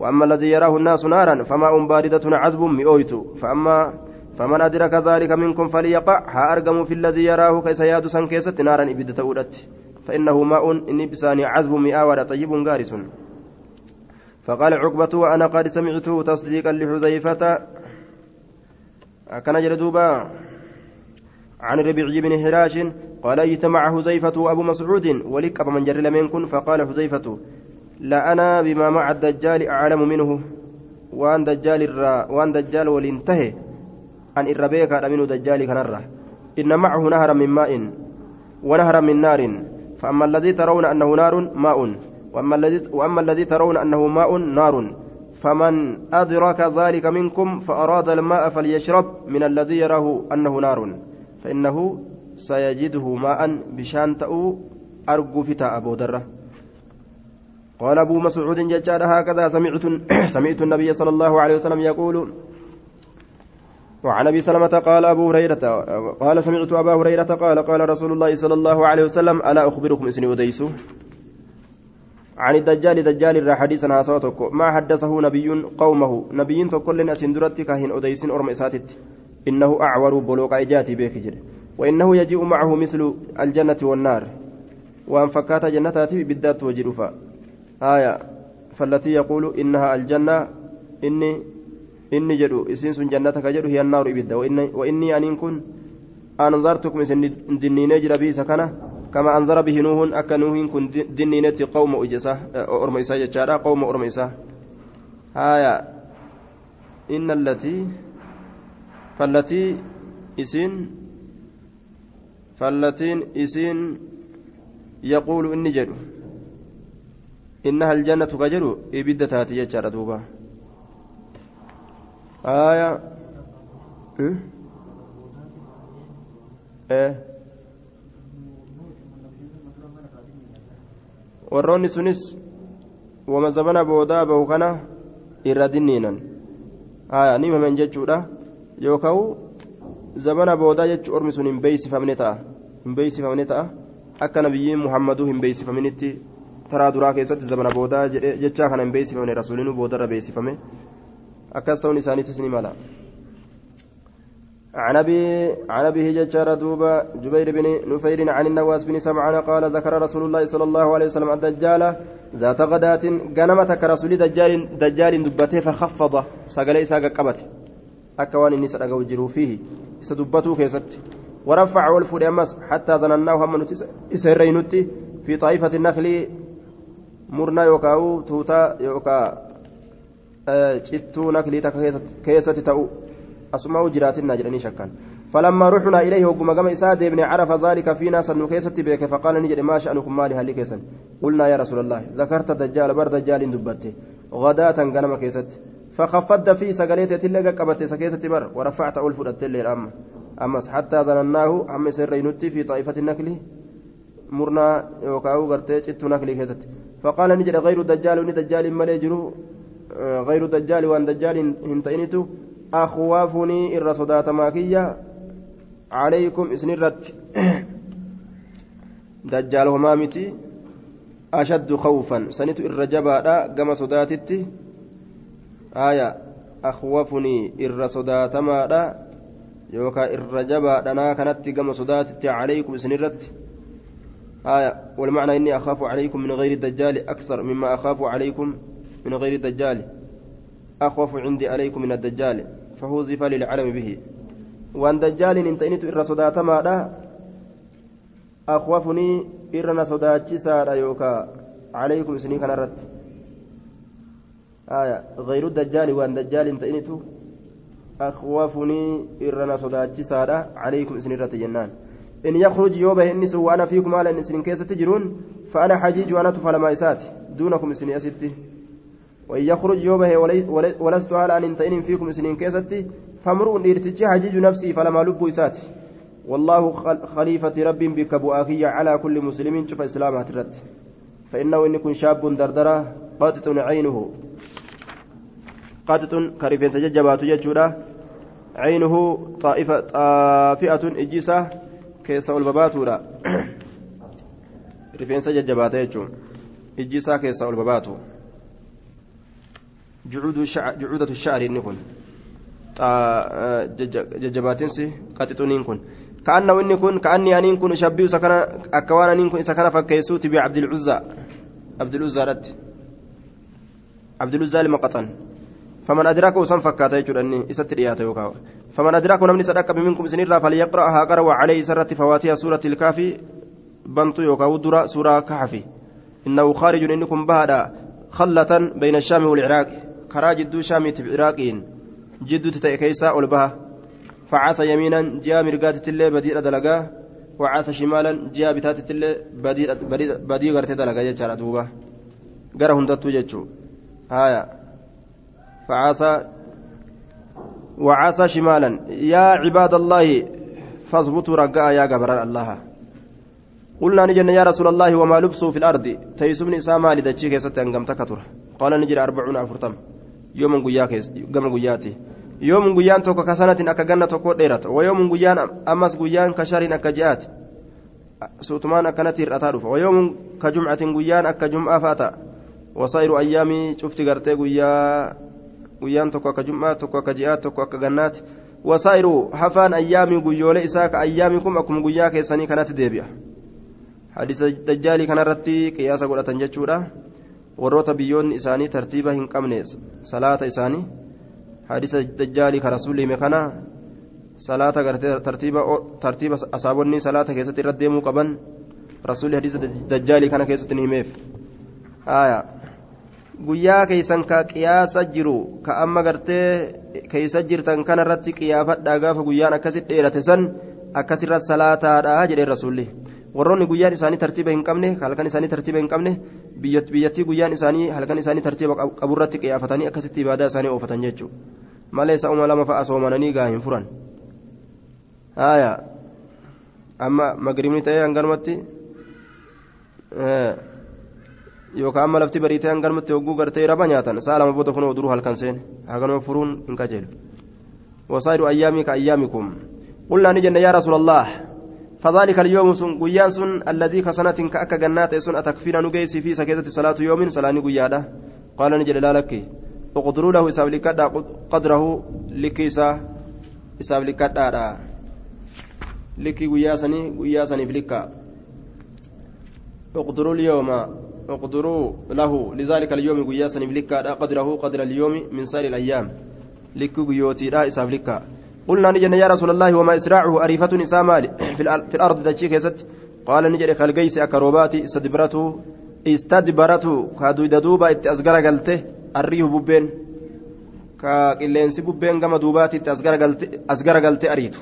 وأما الذي يراه الناس نارا فماء باردة عذب مئويت. فأما فمن أدرك ذلك منكم فليقع. ها أرقم في الذي يراه كيس ياد نارا إبدة أولت فإنه ماء إني بساني عذب مئة طيب غارس. فقال عقبة وأنا قد سمعته تصديقا لحذيفة. كان جلدوبا. عن ربيع بن هراش قال اجتمع حذيفة وأبو مسعود ولك من جر منكن فقال حذيفة لا أنا بما مع الدجال أعلم منه. وأن دجال الرا وأن دجال ولينتهي أن إربيك منه دجال كنرة. إن معه نهرا من ماء ونهرا من نار. فأما الذي ترون أنه نار ماء. وأما الذي وأما الذي ترون أنه ماء نار. فمن أدرك ذلك منكم فأراد الماء فليشرب من الذي يراه أنه نار. فإنه سيجده ماء بشان تأو أرجو فتاء أبو دره قال أبو مسعود ججار هكذا سمعت سمعت النبي صلى الله عليه وسلم يقول وعن أبي سلمة قال أبو هريرة قال سمعت أبا هريرة قال قال رسول الله صلى الله عليه وسلم ألا أخبركم اسني وديسو عن الدجال دجال الرا حديثا هاسوتك ما حدثه نبي قومه. نبي تقول اسندرتك كاهن اديسن أرم إساتت. إنه أعور بلوق إجاتي بك جد. وإنه يجيء معه مثل الجنة والنار. وأن فكات جنتاتي بالذات وجرفا آية. فالتي يقول إنها الجنة إني إني جدو إسين سن جنتك جدو هي النار إبدا وإني, وإني أن كن أنظرتكم إسن دنين جرى بي سكنة كما أنظر به نوح أكا نوح كن دنينة قوم إجسا أرميسا جتشارا قوم أرميسا آية إن التي فالتي إسين فالتين إسين يقول إني جدو إنها الجنة كجرو إبدة تاتي يجار دوبا آية إيه إيه sunis wama zabana boodaa bahu kana irra dinniinan haya ni himaman jechuudha yookaan zamana boodaa jechuun ormi sun hin beeksifamne ta'a hin beeksifamne ta'a akka nabiyyiin muhammaduu hin beeksifaminitti taraa duraa keessatti zamana boodaa jechaa kana hin beeksifamne rasuulinuu boodarra beeksifame akkas ta'uun isaaniitis ni mala. عن ابي عن أبي ججار دوبا جبير بن نفير عن النواس بن سمعان قال ذكر رسول الله صلى الله عليه وسلم الدجال ذات غداة غنمتك رسول دجال دجال دبته فخفض. سقلي ساق قبته. أكوان النساء سرقوا جروا فيه. سدبته كيست. ورفع والفود أمس حتى ظنناه هم إسرينتي في طائفة النخل مرنا يوكاو توتا يوكا cittuu naklii takka keessatti ta'u asuma jiraatinaa jedhanii shakkan. فلما رحنا إليه وقم قام إساد ابن عرف ذلك فينا سنو كيست بك فقال نجد ما شأنكم مالي هل كيسن قلنا يا رسول الله ذكرت دجال بر دجال دبته غداة قنم كيست فخفض في سقليت تلقى قبت سكيست بر ورفعت ألف التل الأم أمس حتى ظنناه أم سرينتي في طائفة النكل مرنا يوكاو غرتي جت نكلي كيست فقال نجد غير دجال دجال مليجرو غير دجال وان دجال هنتينتو أخوافني إر صدات ماكية. عليكم إسنرت دجال همامتي أشد خوفا. سنت الرجبا قم صداتتي. آية. أخوفني إر صدات مادا. يوكا الرجبا دنا كانت قم صداتتي. عليكم إسنرت آية. والمعنى إني أخاف عليكم من غير الدجال أكثر مما أخاف عليكم من غير الدجال. أخوف عندي عليكم من الدجال. فهوزف للعلم به. وأن دجال انتينت إر صداتما دا أخوفني إرنا صداتشسا يوكا. عليكم سنين كان رت آية. غير الدجال وأن دجال انتينت أخوفني إرنا صداتشسا عليكم سنين رت جنان. إن يخرج يوبه النس وأنا فيكم على النسين كيسة تجرون فأنا حجيج وأنا تفلما إسات دونكم سنين أستي. وإن يخرج يوبه ولست على أن انتين فيكم سنين كيستي فامرؤ إرتجي حجيج نفسي فلما لب إساتي. والله خليفة رب بك بؤاخية على كل مسلم شوف إسلام هترت. فإنه إن يكون شاب دردرة قاطط عينه. قاطط كريفين سججبات يجورا عينه طائفة طافئة إجيسة كيس والبباتورا رفين سججبات يجون إجيسة كيس والبباتو جعود الشعر جعودة الشعر نكون ججباتنسي قاتتونين كن. كأنه إن كن كأني أنين كن شبيه سكن أكوان أنين كن سكن فكيسوت بعبد العزى. عبد العزى رد. عبد العزى لمقطن فمن أدركه سن فكاتا يجرني إسات رياتا يوكاو فمن أدركه نمني صدق منكم سنيرا فليقرأها قرأ عليه سرة فواتها سورة الكافي بنتو يوكاو درا سورة كهفي إنه خارج إنكم بهذا خلة بين الشام والعراق. Karaa jidduu shaamiitiif iraaqiin jidduutti ta'e keessaa ol baha facaasa yamiinan ji'a mirgaatittillee badiidha dalagaa wacaasa shimaalan ji'a bitaatittillee badii gartee dalagaa jechaadha duuba gara hundattuu jechuu haya facaasa وعسى شمالا يا عباد الله فاضبطوا رجاء يا جبر الله قلنا نجن يا رسول الله وما لبسوا في الأرض تيسمني ساما لدتشيك ستنقم تكتر قال نجري أربعون أفرتم yoomun guyyaa gama guyyaati yoomun guyyaan tokko ka sanatiin akka ganna tokko dheerata wayoomun guyyaan ammas guyyaan ka shariin akka ji'aati suutumaan akkanatti hir'ataa dhufa wayoomun ka jumcatiin guyyaan akka jum'aa fa'a ta'a wasaa'iru ayyaamii cufti gartee guyyaa guyyaan tokko akka jum'aa tokko akka ji'aati tokko akka gannaati wasaa'iru hafaan ayyaamii guyyoolee isaa ka ayyaamii kun akkuma guyyaa keessanii kanatti deebi'a hadiisa dajjaalii kanarratti qiyaasa godhatan jechuudha. Warroota biyyoonni isaanii tartiiba hin qabne salaata isaanii hadisa dajjaalii ka rasuulli hime kana salaata gartee tartiiba tartiiba asaabonni salaata keessatti irra deemuu qaban rasuulli hadisa dajjaalii kana keessatti ni himeef haya guyyaa keeysan ka qiyaasa jiru ka amma gartee keeysa jirtan kana irratti qiyaafadhaa gaafa guyyaan akkasitti dheerate san akkasirra salaataadha jedhee rasuulli warroonni guyyaan isaanii tartiiba hin qabne halkan isaanii tartiiba hin qabne biyyattii guyyaan isaanii halkan isaanii tartiiba qaburratti qiyaafatanii akkasitti ibaadaa isaanii oofatan jechuudha malee isa uma lama fa'a soomananii gaa hin furan haaya amma magribni ta'ee hanganumatti yookaan amma lafti barii ta'ee hanganumatti hogguu gartee raba nyaatan sa'a lama booda kunoo duruu halkan seene haganuma furuun hin qajeelu wasaayidu ayyaamii ka ayyaamikum نجن يا رسول الله فذلك اليوم سن قيان سن الذي كسنة كأكا جنات سن أتكفينا نجيسي في سكيتة صلاة يوم صلاة قيادة قال نجل لك اقدروا له إساب لكدا قدره لكيسا إساب لكدا لكي قياسني قياسني فلكا اقدروا اليوم اقدروا له لذلك اليوم قياسني فلكا قدره قدر اليوم من سائر الأيام. لكي قيوتي لا إساب لكا. قلنا نجن يا رسول الله وما إسراعه أريفة نساء مالي في الأرض دجي كيست؟ قال نجن خلقيس أكروباتي استدبرته استدبرته كادو دوبا اتأزقر قلته الريه ببين كقلينسي ببين كما دوباتي اتأزقر قلته أريته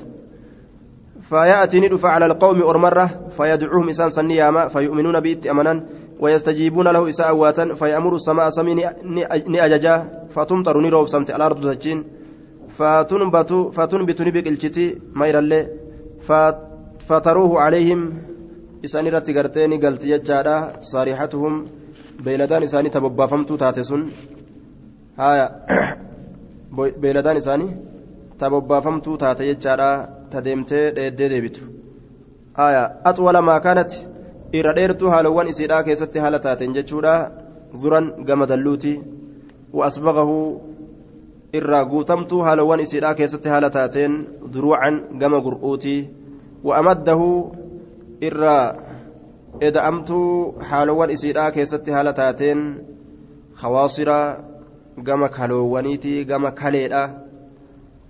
فيأتي ندف على القوم أرمرة فيدعوهم إسان سنياما فيؤمنون بإت أمنا ويستجيبون له إساء أواتا فيأمر السماء سمي نأججا فتمطر نروب سمت الأرض تجين fatunbitu ni biqilchiti mayrallee. Fataruuhu calayhim isan irratti gartee ni galti jechaadha. Saarixatuhum beeyladaan isaanii ta bobbaafamtuu taate sun. Haya beeyladaan isaanii ta bobbaafamtuu taate jechaadha. Ta deemtee dheeddee deebitu. Haya axwala maa kaanati irra dheertuu haalowwan isiidhaa keessatti haala taateen jechuudha. Zuran gama dalluuti. Wa asbaqahu irraa guutamtuu haalawwan isiidhaa keessatti haala taateen duruucan gama gur'uutii wa'amaddahu irraa eda'amtuu haalawwan isiidhaa keessatti haala taateen hawaasira gama kaloowwaniitii gama kaleedha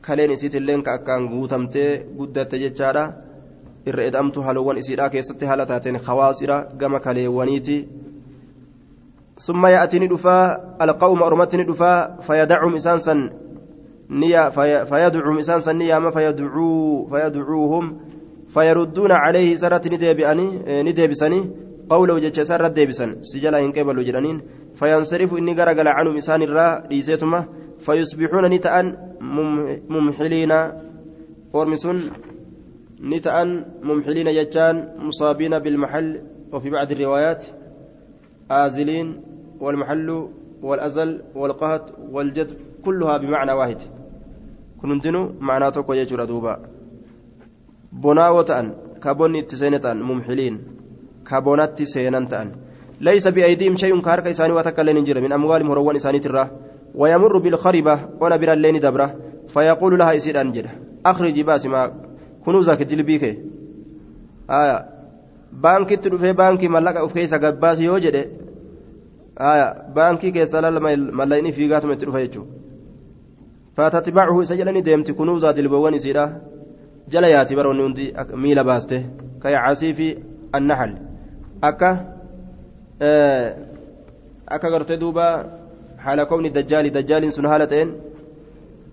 kaleen isiitilleen ka akkaan guutamtee guddatte jechaadha irra eda'amtuu haalawwan isiidhaa keessatti haala taateen hawaasira gama kaleewwaniitii ثم يأتي ندفا القوم أرمت ندفا فيدعهم إسانسا نيا في فيدعوهم إسانسا نيا فيدعو فيدعوهم فيردون عليه سرة نديبئني نديبسني قوله جتش سرة ديبسن سجلا إن قبلوا جرانين فينصرف إني قرقل عنهم إسان الراء ليسيتما فيصبحون نتأن ممحلين ورمسون نتأن ممحلين جتان مصابين بالمحل وفي بعض الروايات آزلين والمحل والأزل والقهت والجد كلها بمعنى واحد. كنتنو معنى توكو يجور دوبا. بناوة تسينة تأن ممحلين. كابونات تسينة تأن ليس بأيديهم شيء كارك إساني وتكلن جرى. من أموالهم هروان إساني ترى. ويمر بالخربة ونبر اللين دبرة. فيقول لها إسير أنجل أخرجي باسي ما كنوزك تلبيك آية. Baankitti dhufee baankii mallaqa of keessa gabbaasi yoo jedhe baankii keessa lalla mallaqni fiigaatuma itti dhufa jechuudha fatatibaacuhu isa jedhani deemti kunuuzaa dilboowwan isiidha jala yaati baroonni hundi miila baaste kayacaasii fi annaxal akka akka gartee duuba haala kowni dajjaali dajjaaliin sun haala ta'een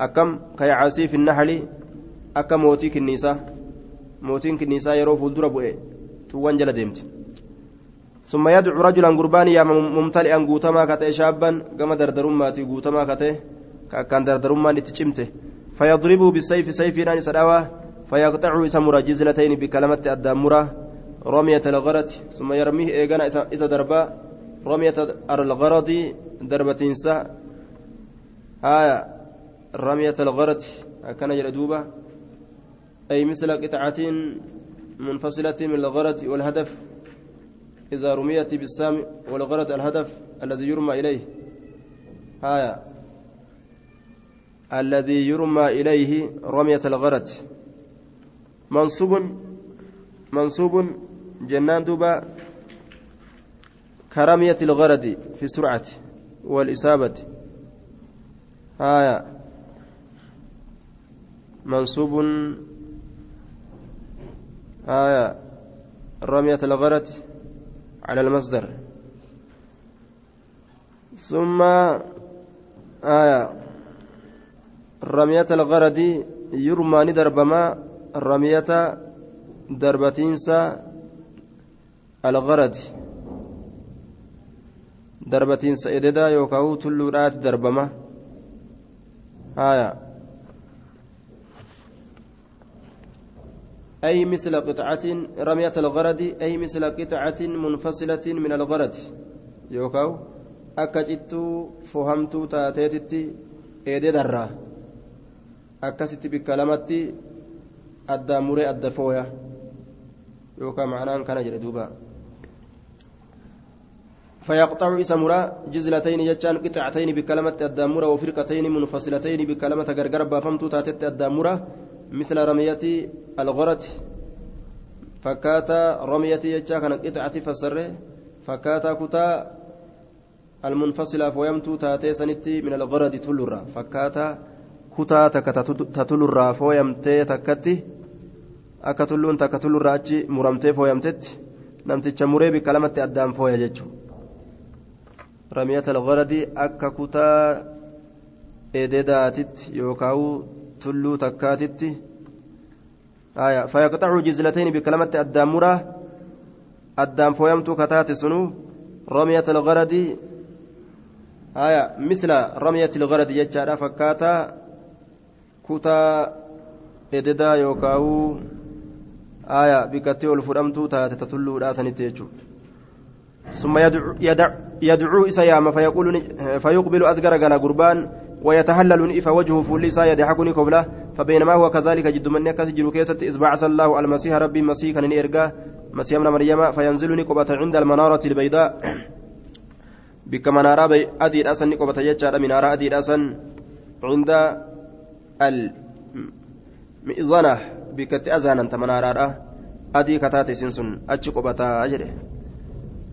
akkam kayacaasii fi naxali akka mootii kinniisaa mootiin kinniisaa yeroo fuuldura bu'e tuwwan jala deemti. ثم يدعو رجلا قربان يا ممتلئا قوتما كتئ شابا كما دردرماتي قوتما كتئ كان دردرما نتشمته فيضربه بالسيف سيف نان سداوى فيقطعه اسم جزلتين بكلمة الدامرة رمية الغرد ثم يرميه إيقانا إذا دربا رمية الغرد دربة إنساء آية رمية الغرد كان يردوبا أي مثل قطعة منفصلة من الغرض والهدف. إذا رميت بالسام والغرض الهدف الذي يرمى إليه. هايا الذي يرمى إليه رمية الغرض. منصوب منصوب جنان دوبا كرمية الغرض في السرعة والإصابة. هايا منصوب آية رمية الغرض على المصدر. ثم آية رمية الغرض يرمى ندربما رمية دربتينسا الغرض دربتينسا إددا يوكاو تلورات دربما. آية أي مثل قطعة رمية الغرد أي مثل قطعة منفصلة من الغرد يوكاو أكجتو فهمتو تاتيتي إيدي درا. أكست بكلمتي muree adda fooya yookaan macnaan kana jedhe duuba فيقطع إسمرا جزلتين يجان قطعتين بكلمة الدامرة وفرقتين منفصلتين بكلمة غرغر بافمتو تاتت الدامرة مثل رمية الغرة فكاتا رمية يجا كانت قطعة فسره فكاتا كتا المنفصلة فويمتو تاتي سنتي من الغرد تلرا فكاتا كتا تكتا تتلرا فويمتي تكتي akka tulluun takka tullurraa achi muramtee fooyamtetti namticha muree bikka lamatti addaan fooya jechuudha ramiyata algharadi akka kutaa ededaatitti yookaan tulluu takkaatitti fayaqxacu jizlatayni bikka lamatti addaan muraa addaan fooyamtuu kataate sunu ramiyata algharadi misla ramiyati algharadi jechaadha fakkaataa kutaa ededaa yookaan aayaa bikkattii ol fudhamtuu taate tatulluudhaa sanitti jechuudha ثم يدعو إسا ياما فيقول فيقبل أزغر غلا قربان ويتهلل إفا وجهه فوليسا يضحكني قبله فبينما هو كذلك جد من يكس جلو إذ الله المسيح ربي مسيح كان مسيح من مريم فينزل نقبة عند المنارة البيضاء. بك منارة أدي الأسن نقبة يجار منارة أدي الأسن عند المئذنة bikkatti azaananta manaaraadha adii kataate isin sun achi qubataa jedhe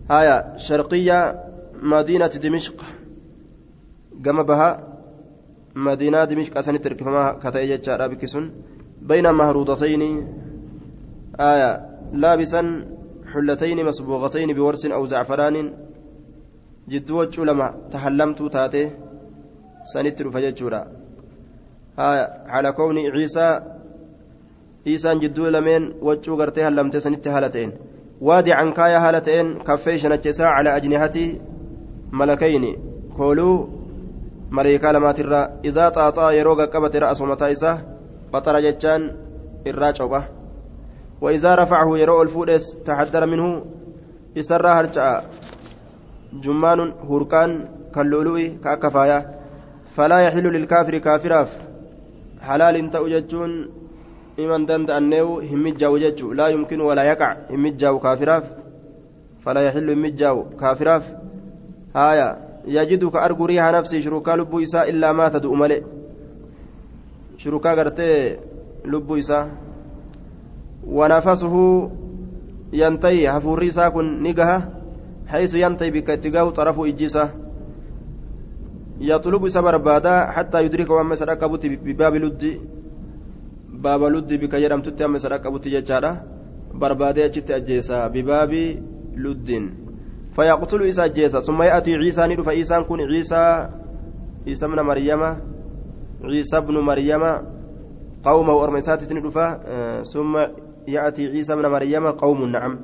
haya sharqiyya madiinati dimishq gama baha dimishq asanitti hirkifamaa kata'e jechaadha bikki sun bayna mahruudatayni haya laabisan حلتين مسبوغتين بورس أو زعفران جدو لما تحلمت تاتي سنتر فججورا على كون عيسى isaan jidduu lameen waccuu gartee hallamte sanitti haala ta'een waadican kaaya haala ta'een kaffee shanachisaa calaa ajnihati maleekaa lamaatirraa izaa xaaxaa yeroo qaqqabate ra'asuma mataa isaa baxara jechaan irraa copha وإذا رفعه يرى الفودس تحدر منه إسرى هرجع جمان هركان كاللؤلؤ كأكفايا فلا يحل للكافر كافراف حلال تأججون iman danda'anneewu hin mijjaawu jechuu laa yumkinu walaa yaqac hin mijjaawu kaafiraaf falaa yaxillu hin mijjaawu kaafiraaf haaya yajidu ka argu riiha nafsii shurukaa lubbuu isaa illaa maata du'u male shurukaa gartee lubbuu isaa wanafasuhu yantahi hafuurri isaa kun ni gaha حيث ينتهي بك اتقاه طرف إجيسه يطلب سبر بادا حتى يدرك وما سرق بباب لد baaba luddi bika jedhamtutti amma sadhaqa butti jechaadha barbaadee achitti ajjeesa bibaabi luddin فيقتل إسا جيسا. ثم يأتي عيسى ندف عيسى كن عيسى. عيسى ابن مريم. عيسى ابن مريم. قومه أرميسات ندف ثم يأتي عيسى ابن مريم. قوم نعم.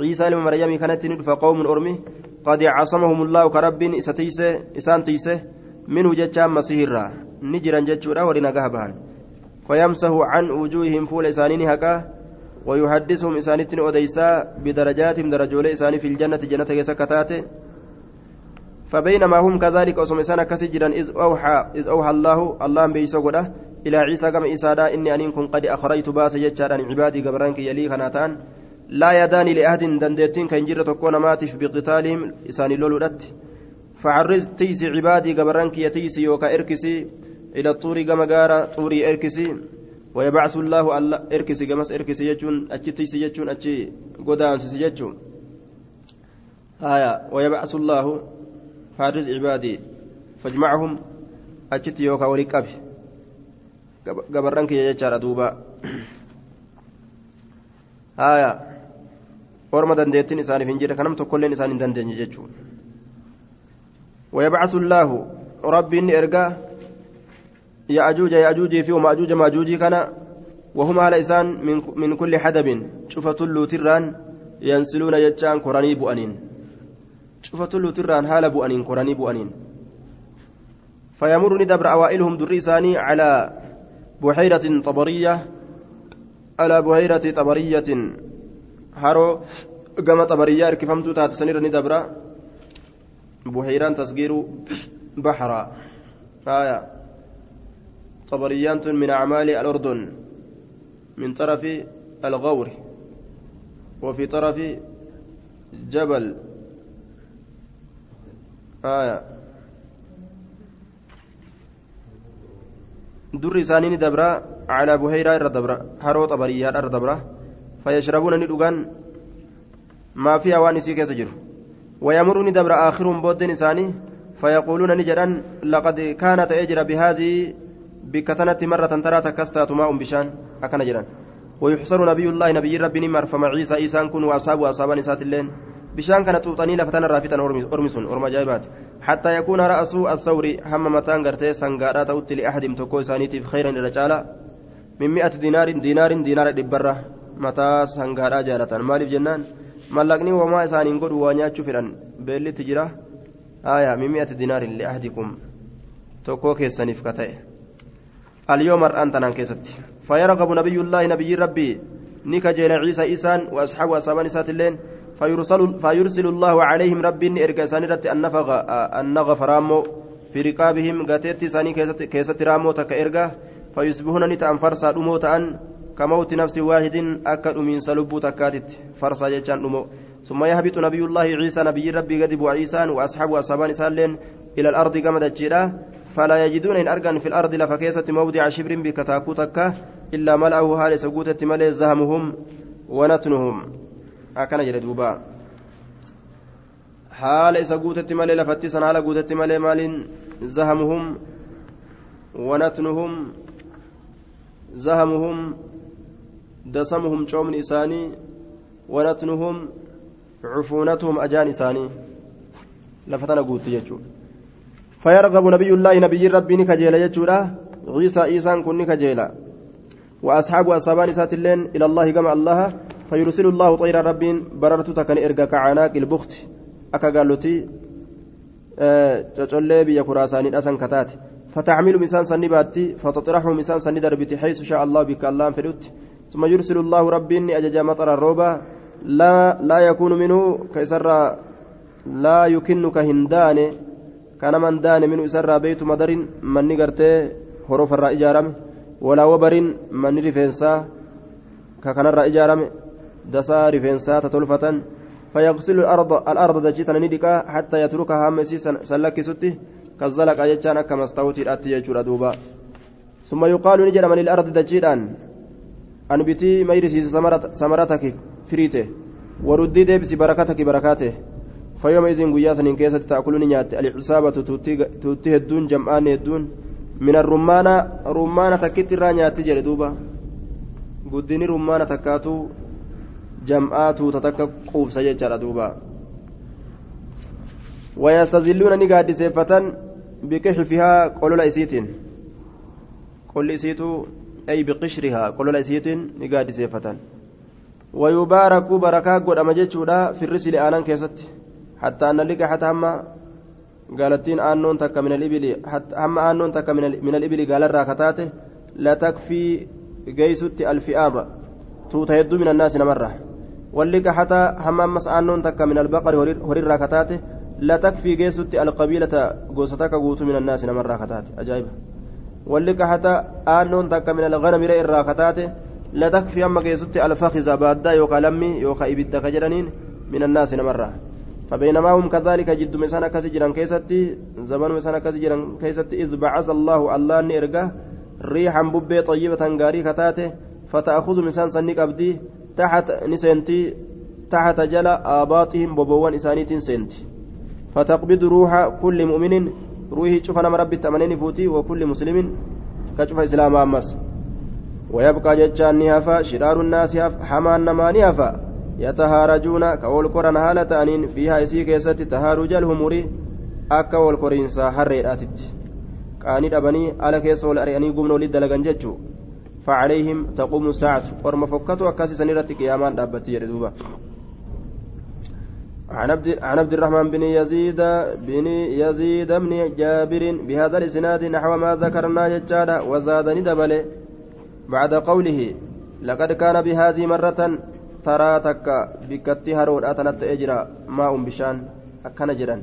عيسى ابن مريم كانت ندف قوم أرمي قد عصمهم الله كرب إساتيسه إسان تيسه. منه جتشام مسيرا. نجرا جتشورا ورنا فيمسه عن وجوههم فول إسانين هكا. ويحدثهم إسانتين أديسا بدرجاتهم درجول إساني في الجنة جنة كسكتات فبينما هم كذلك أصم إسانا كسجرا إذ أوحى إذ أوحى الله الله بيسا إلى عيسى كما إسا إني أن كن قد أخرجت باس ججارا عبادي قبرانك يلي خناتان. لا يداني لأحد دندتين كان جرة تكون ماتف بقتالهم إساني لولدت فعرز تيسي عبادي قبرانك يتيسي يوكا إركسي إلى الطور قال طوري إركسي. ويبعث الله الله إركسي كمس إركسي يجون أتشي تيسي يجون أتشي قدان سيسي يجون. آية ويبعث الله فارز عبادي فاجمعهم أتشي يوكا وليكابي gabarranki jechaadha duuba haya orma dandeettiin isaaniif hin jirre kanam tokkolleen isaan hin dandeenye jechuudha ويبعث الله ربي إني إرقاه يأجوج يأجوجي في ومأجوج مأجوجي كان وهم على إسان من, من كل حدب. شوفة اللوتران ينسلون يجان قراني بؤنين. شوفة اللوتران هال بؤنين قراني بؤنين. فيمر ندبر أوائلهم دريساني على بحيرة طبرية على بحيرة طبرية هارو قام طبرية كفمت تاتسنير ندبر بحيران تصغير بحرا. آية. طبريان من أعمال الأردن من طرف الغور وفي طرف جبل. آية. در سانين دبرا على بهيرة الردبرة هرو طبريات الردبرة فيشربون ندوغان ما فيها وانسي كيس ويمرني دبر آخرهم بودن إساني فيقولون نجرا لقد كانت أجر بهذه بكتنة مرة ترى تكستات ماء بشان أكن جرا ويحصر نبي الله نبي ربي نمر فمع عيسى إيسان كن وأصحاب وأصحاب نسات اللين. بشان كانت توطني لفتن رافتا أرمسون أرم جايبات. حتى يكون رأس الثور هم متان قرتي سنقارا توتي لأحد متوكو سانيتي خيرا الرجالة من مئة دينار دينار دينار دبرة متى سنقارا جالة مالف جنان. ملقني وما إسانين قد وانياتشو فران بيلي تجرا. آية من مئة دينار لأحدكم. توكو كيسانيف كتئ اليوم أنت كيست فيرغب نبي الله نبي ربي نكجين عيسى إيسان وأصحاب أصحاب نسات اللين فيرسل, فيرسل الله عليهم ربي إرقى سانرة النفغ النغف رامو. في رقابهم قاتيت ساني كيست رامو تك إرقى فيصبحون نتأن فرسا أمو تأن. كموت نفس واحد أكد من سلب تكاتت. فرسا جيشان أمو ثم يهبط نبي الله عيسى نبي ربي قدب وعيسى وأصحاب أصحاب نسات إلى الأرض كما دجيرا. فلا يجدون إن أرقن في الأرض لفكيسة موضع شبر بكتاكو تكا إلا ملأه هال سقوتة ملئ زهمهم ونتنهم. أكن جل دوبا حال سقوتة ملئ لفتي سنال قوتة ملئ مال زهمهم ونتنهم زهمهم دسمهم شوم إساني ونتنهم عفونتهم أجان إساني. لفتنا قوت يجو فيرغب نبي الله نبي ربي نكجيل يجولا عيسى إيسان كن نكجيلا. وأصحاب أصحابان سات اللين إلى الله كما الله. فيرسل الله طير رب بررت تكن إرقا كعناق البخت. أكا قالوتي تتولي بيا كراساني أسن كتات. فتعمل مسان سني باتي فتطرحه مسان سني دربتي حيث شاء الله بك الله فلوت. ثم يرسل الله ربي أجج مطر الروبة. لا لا يكون منه كيسر لا يكن كهندان كان من دان من إسرى بيت مدر من نقرتي حروف الرأي جارم ولا وبر من رفنسا ككن الرأي جارم دسا رفنسا تتلفة فيغسل الأرض الأرض دجيتا ندكا حتى يتركها مسي سلك ستي كالزلق أجتان كما استوتي الأتي يجور دوبا. ثم يقال نجد من الأرض دجيتان أنبتي ميرسي سمرتك فريته وردي ديبسي بركتك بركاته. فيومئذ قيا سنين كيسة تأكلون نيات العصابة توتي هدون جمعان هدون. من الرمانة رمانة تكت الرا نيات جل دوبا. قدني رمانة تكاتو جمعات تتك قوف سجل دوبا. ويستزلون نقاد سيفة بكشفها قول إسيتين قول إسيتو أي بقشرها قول إسيتين نقاد سيفة ويبارك بركة قد أمجد في الرسل آنان كيستي حتى أن لك حتى هم قالتين آنون تك من الإبل حتى هم آنون تك من, الإبل قال الراكتات لا تكفي جيست الفئام توتهد من الناس نمرة. ولك حتى هم أمس آنون تك من البقر هرير راكتات لا تكفي جيست القبيلة قوستك قوت من الناس نمرة راكتات أجايب. ولك حتى آنون تك من الغنم رئي الراكتات لا تكفي أما جيست الفخذ بادا يوكا لمي يوكا إبتك جرنين من الناس نمرة. فبينما هم كذلك جد مسانا كسجرا كيستي زمن مسانا كسجرا كيستي إذ بعث الله الله نرجع ريحا ببي طيبة غاري كتاته فتأخذ مسان سنك أبدي تحت نسنتي تحت جل آباطهم ببوان إسانيت سنتي. فتقبض روح كل مؤمن روحي شوف أنا مربي تمنين فوتي وكل مسلم كشوف إسلام أمس. ويبقى جتشان نهفا شرار الناس حمان نما نهفا يتهارجون كأول قران هالة أنين فيها إسي كيست تهارج الهمور أكا والقرينسا هريراتت قاني دبني على كيس والأرياني قمنا ولد لغن ججو. فعليهم تقوم الساعة. ورم فكتوا أكاسي سنيرة قيامان دابتي يردوبا. عن عبد عن عبد الرحمن بن يزيد بن يزيد بن جابر بهذا الإسناد نحو ما ذكرنا ججالا وزادني دبله بعد قوله لقد كان بهذه مرة taraa takka bikkatti haroodhaa tanatti ta'ee jira maa'uun bishaan akkana jedhan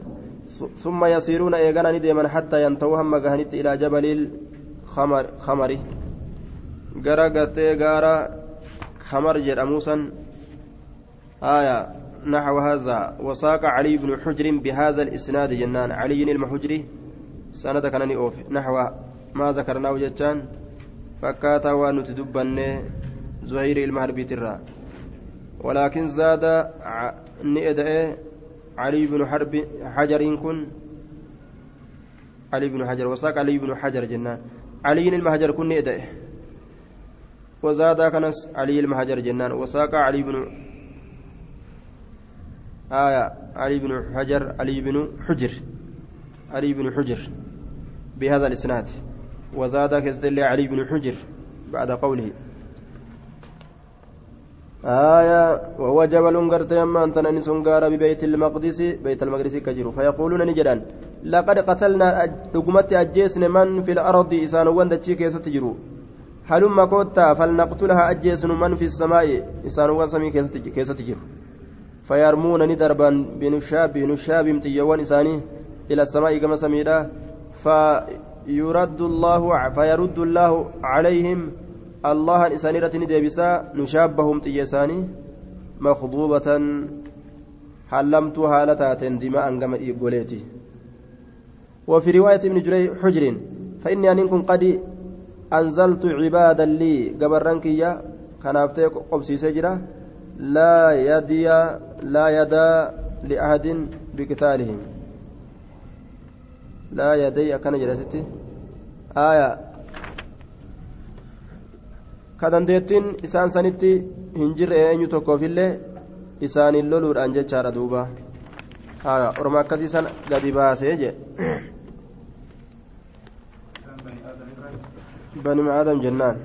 summa yasiiruuna eegana ni deeman hattaa yanta'uu hamma gahanitti ilaa jabaliil khamari gara gartee gaara خمر جد موسى آية نحو هذا وساق علي بن حجر بهذا الإسناد جنان علي المحجري سند كانني أوف نحو ما ذكرناه جتان فكاتا ونتدبن زهير المهربي ترى ولكن زاد نئدئ علي بن حرب حجر كن. علي بن حجر وساق علي بن حجر جنان. علي المهجر كن نئدئ وزاد كنس علي المهجر جنان. وساق علي بن آية علي بن حجر علي بن حجر. علي بن حجر بهذا الإسناد. وزاد كزدل علي بن حجر بعد قوله. آية وهو جبل قرت يما أنت نسون ببيت المقدس بيت المقدس كجرو. فيقولون نجدا لقد قتلنا دقمت أجيسن من في الأرض إسان وندتشي كيسة تجرو. هلما كوتا فلنقتلها أجيسن من في السماء إسان وسمي كيسة تجرو. فيرمون ندربا بنشاب بنشاب متيوان إساني إلى السماء كما سميدا فيرد الله فيرد الله عليهم الله إسانيرة ندبسا نشابهم تيساني مخضوبة. حلمت هالتات دماء كما إيقوليتي. وفي رواية ابن جري حجر فإني أن كن قد أنزلت عبادا لي قبرنكيا كان أفتيك قبسي سجرة لا يدي لا يدا لأحد بقتالهم. لا يدي أكن جلستي. آية kadandeettiin isaan sanitti hin jirre eenyu tokkoofillee isaaniin loluudhaan jechaadha duuba orma akkasii san gadi baasee je بني آدم جنان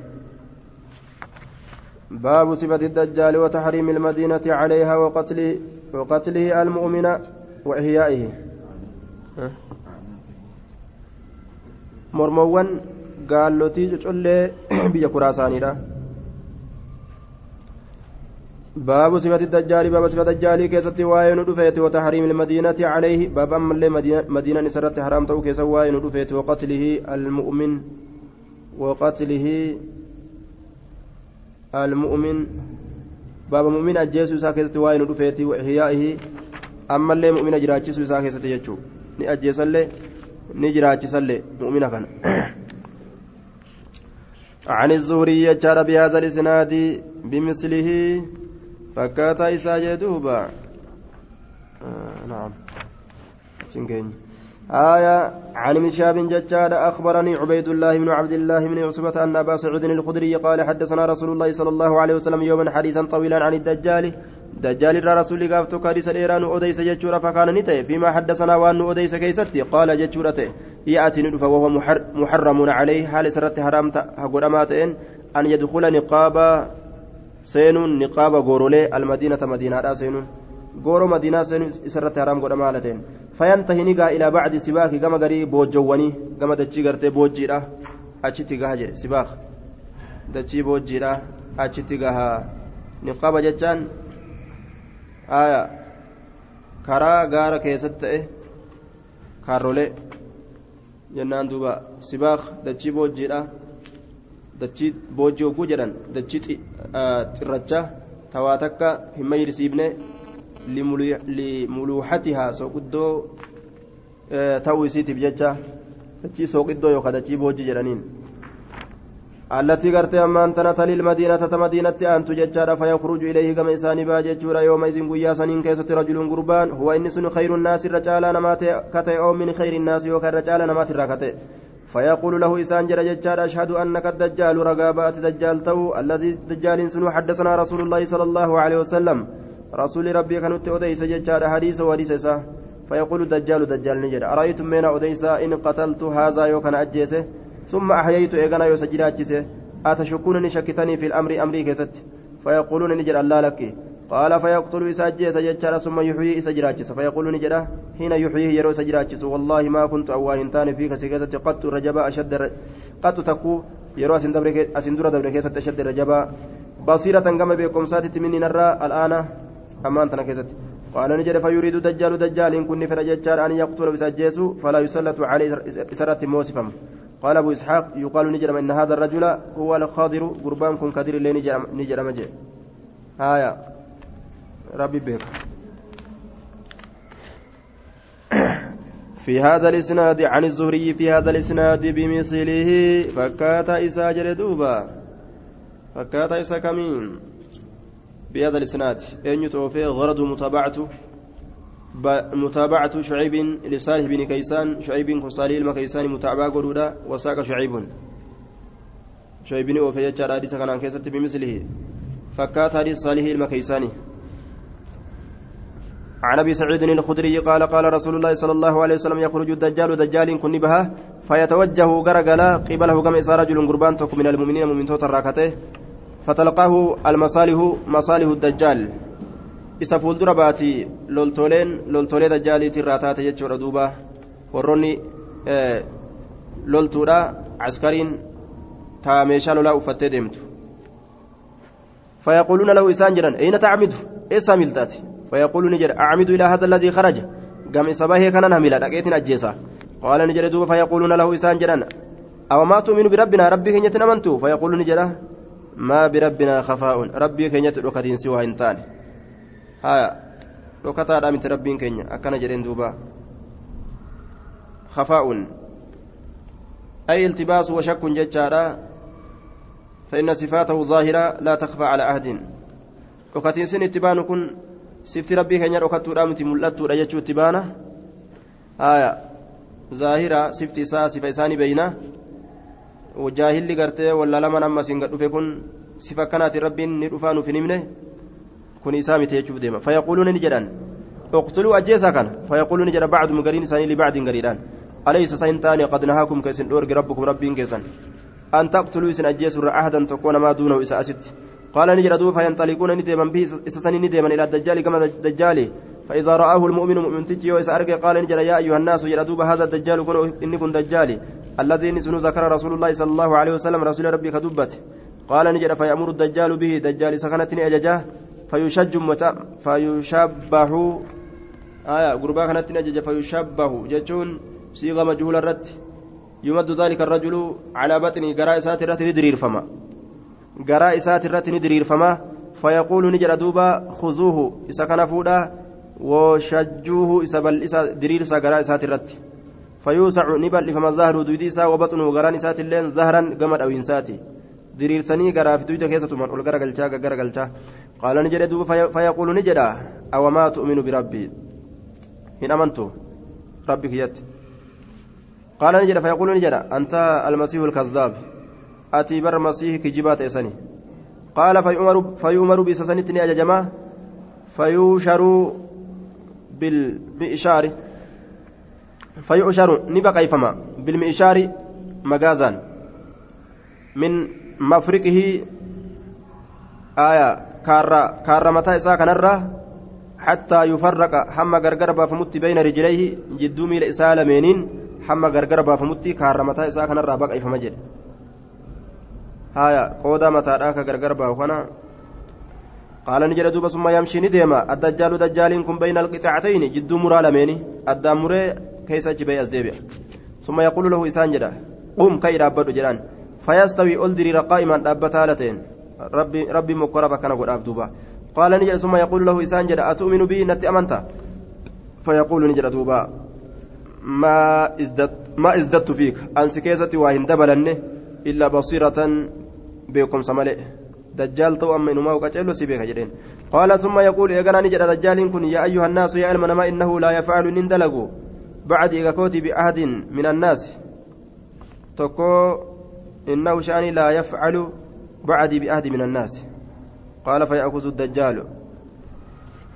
باب صفة الدجال وتحريم المدينة عليه وقتله وقتله المؤمن وإحيائه mormowwan gaallotii cocollee biyya kuraasaaniidha باب صفة الدجال باب صفة الدجال keessatti waa'een dhufeef وتحريم المدينة عليه باب أما اللي مدينة, مدينة نسرت حرام تو keessatti waa'een dhufeef وقتله المؤمن وقتله المؤمن باب مؤمن ajjeesuusaa keessatti waa'een dhufeef وإحيائه ammallee مؤمن jiraachisuusaa keessatti jechuu ni ajjeesallee ni jiraachisallee mu'mina kana. عن الزهري يجار بهذا الإسناد بمثله fakkaataa isaa jechuudha duuba. آه نعم. تنكين آية عن مشاب ججاد أخبرني عبيد الله بن عبد الله بن عصبة أن أبا سعود الخدري قال حدثنا رسول الله صلى الله عليه وسلم يوما حديثا طويلا عن الدجال دجال الرسول قافت كاريس الإيران أوديس جتشورة فكان نتي فيما حدثنا وأن أوديس كيستي قال جتشورته يأتي ندف وهو محرم عليه حال سرت حرام هقرماتين أن يدخل نقاب سين نقاب غورولي المدينة مدينة سين غورو مدينة سين سرت حرام قرمالتين فينتهي نقا إلى بعد سباك كما غري بوجواني كما دجي غرتي بوجيرا أشتي غاجي سباك دجي بوجيرا أشتي غاها نقاب جتان aya karaa gaara keessatti ta'e kaarrolee jennaan duuba sibaaq dachii boojjiidha dachii boojjii hogguu jedhan dachii xirracha tawaa takka hin mayyirsiifne limuluuxatihaa sooqiddoo ta'uu isiitiif jecha dachii sooqiddoo yookaan dachii boojjii jedhaniin التي قرت أمان تنتلي المدينة تمدينة أن تججر فيخرج إليه كما إساني باججر يوم إذن قيا سنين كيسة رجل قربان هو إن سن خير الناس الرجال نمات كتئ أو من خير الناس وكان الرجال نمات الركتئ فيقول له إسان جل ججار أشهد أنك الدجال رقابات دجال تو الذي دجال سنو حدثنا رسول الله صلى الله عليه وسلم رسول ربي كانت أديس ججار حديث وديس فيقول الدجال دجال نجر أرأيتم من أديس إن قتلت هذا يوكان أجيسه ثم أحييت إيغانا يوسجراتشسه أتشكونني شكتني في الأمر أمري كست فيقولون نجر الله لك. قال فيقتل إساجي سججر ثم يحيي إسجراتشس فيقول نجر حين يحييه يرو سجراتشس والله ما كنت أواهنتان فيك سكست قد رجبا أشد قد تكو يرو أسندر دبر كيست أشد رجبا بصيرة كما بكم ساتت مني نرى الآن. أما أنت كيست قال نجد فيريد دجال دجال إن كن فرججار أن يقتل بسجيسو فلا يسلط عليه إسرة موسفا قال أبو إسحاق يقال نجرم إن هذا الرجل هو الخاضر قربان كن كثير اللي نجرم نجرم هايا. ربي بيك. في هذا الإسناد عن الزهري في هذا الإسناد بمثله فكاتا إسا جلدوبا فكاتا إسا كمين. بهذا الإسناد أن يتوفي غرض متابعته. متابعة شعيب لصالح بن كيسان شعيب كصالح المكيسان متابعة قرودا وساق شعيب. شعيب أوفي يجار حديث كان كيست بمثله. فكات حديث صالح المكيساني عن أبي سعيد الخدري قال قال رسول الله صلى الله عليه وسلم يخرج الدجال دجال كن بها فيتوجه غرغلا قبله كما رجل قربان من المؤمنين من توت الراكته فتلقاه المصالح مصالح الدجال. Isa fuuldura baati loltooleen loltoolee dajjaaliitiin raataate jechuudha duuba. Warroonni loltuudha askariin taa meeshaa lolaa uffattee deemtu. فيقولون له إسان جرا أين تعمد إيسا ملتات فيقول نجر أعمد إلى هذا الذي خرج قام صباحي كان نملا لقيت أجيسا قال نجر دوب فيقولون له إسان جرا أو ما تؤمن بربنا ربي كنيت أمنتو فيقول نجر ما بربنا خفاء ربي كنيت ركدين سوى إنتان ها ركتا مت ربين كنيا أكن جرين دوبا خفاء أي التباس وشك ججارا فإن صفاته ظاهرة لا تخفى على عهد ركتين سن اتبان كن سفت ربي كنيا ركتو رامتي ملتو رجتو اتبانا آية ظاهرة سفت إساء صفة إساني بينا وجاهل قرتي ولا لمن أما kanaati rabbiin ni dhufaa nuuf hin himne? Miti jechuuf deema. Fayaquuluuna ni jedhan. اقتلوا أجيسا كان فيقولون جرى بعض مقرين ساني لبعض قريدان أليس سينتاني قد نهاكم كيسن أورج ربكم ربين كيسن أن تقتلوا سن أجيسوا أحدا تكون ما دونه إسا أست قال نجر دوب فينطلقون نديما به إسسني نديما إلى الدجال كما الدجال فإذا رآه المؤمن مؤمن تجي وإسا أرقى قال نجر يا أيها الناس دوب هذا الدجال كن إني كن دجالي الذي نسن ذكر رسول الله صلى الله عليه وسلم رسول ربي كدبت قال نجر فيأمر الدجال به دجال سكنتني أججاه فيشج متى فيشبه آية قربا كانت نجج فيشبه جتون صيغة مجهولة الرد. يمد ذلك الرجل على بطنه قراء سات الرت ندرير فما. قراء سات الرت ندرير فما. فيقول نجر دوبا خذوه إذا كان فودا. وشجوه إذا بل إذا درير سا قراء سات الرت فيوسع نبل فما ظهر دويديسا وبطنه قران سات اللين ظهرا قمر أو إنساتي. Diriirsanii garaa fi duyda keessatumaan ol garagalchaa gaggaragalchaa qaala ni jedhe duuba fayaquulu ni jedha awamaa tu'minu birabbii hin amantu rabbi kiyyatti qaala ni jedha fayaquulu ni jedha anta almasiihu alkazdaab ati bar masiihi kijibaa ta'e sani qaala fayu'maru bisa sanitti ni ajajamaa fayuusharuu bilmi'ishaari fayuusharu ni baqayfama bilmi'ishaari magaazaan min mafriqihi aya kaarra kaarra mataa isaa kanarra حتى يفرق حما غرغر بافمتي بين رجليه جدو ميل إساء لمينين حما غرغر بافمتي كارمتا إساء كان الرابق إفما جد هايا قودا متى راك غرغر بافنا قال نجد دوبا ثم يمشي نديما الدجال دجال كن بين القطعتين جدو مرا لميني الداموري كيسا جبي أزديبيا ثم يقول له إسان جدا قم كي رابدو جلان فيستوي ألدري قائما دابتالتين. ربي ربي مقرب كان قد أبدوبا قال نجد ثم يقول له إسان جدا أتؤمن بي؟ نتي أمنت. فيقول نجد دوبا ما ازددت ما ازددت فيك. أنس كيستي واهن دبلن إلا بصيرة بكم سملئ. دجال تو أما إنما وقتلوا سيبك جدين قال ثم يقول يا جناني جد دجال كن يا أيها الناس يا المنما إنه لا يفعل نندلقوا بعد إيقاكوتي بأحد من الناس. تكو إنه شأني لا يفعل بعدي بأحد من الناس. قال فيأخذ الدجال.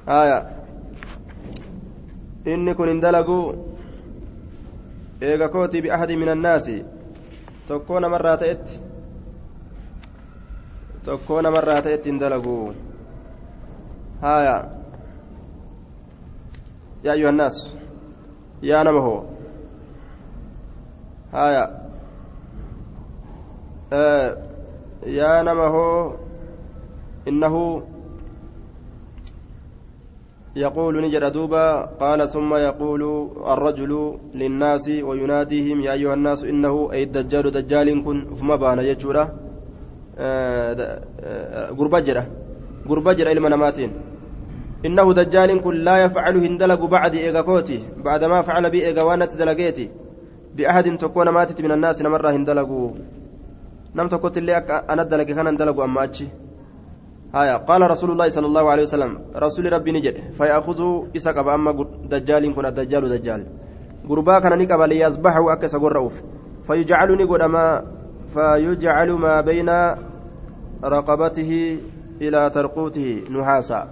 آية. إني كن اندلقوا إيغا بأحد من الناس. تكون مرة تأت. تكون مرة تأت اندلقوا آية. يا أيها الناس. يا نمه. آية. آه يا نمه إنه يقول نجد دوبا قال ثم يقول الرجل للناس ويناديهم يا أيها الناس إنه أي الدجال دجال كن فما بان يجورا. قربة جرة قربجر إلما نماتين إنه دجال كن لا يفعل هندلق بعد إيغاكوتي بعدما فعل بي إيغوانة دلقيتي. بأحد تكون ماتت من الناس نمر هندلقوا نم تكوت اللي أنا دلق كان أما أتشي هايا قال رسول الله صلى الله عليه وسلم رسول ربي نجد فيأخذوا إساق أما دجال كن الدجال دجال قربا كان نكب ليصبحوا أكس قرؤوف فيجعلني قدما فيجعل ما بين رقبته إلى ترقوته نحاسا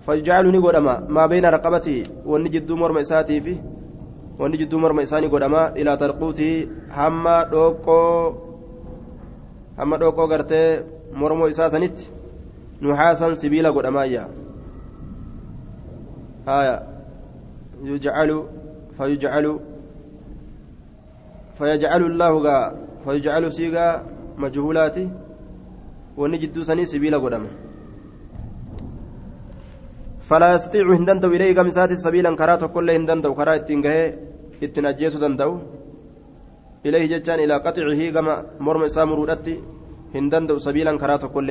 فيجعلني قدما ما بين رقبته ونجد مرم إساتي فيه ونجد مرم إساني قدما إلى ترقوته هما دوكو هما دوكو قرتي مرمو إساسنت نحاسا سبيلا قدما يا آية يجعل فيجعل فيجعل الله فيجعل سيغا مجهولاتي ونجد سني سبيلا قدما فلا يستطيع هندندو إليه قمسات سبيلا كرات كل هندندو كرا اتنجه اتنجيس دندو إليه جتان إلى قطعه كما مرم سامرودتي هندندو سبيلا كرات كل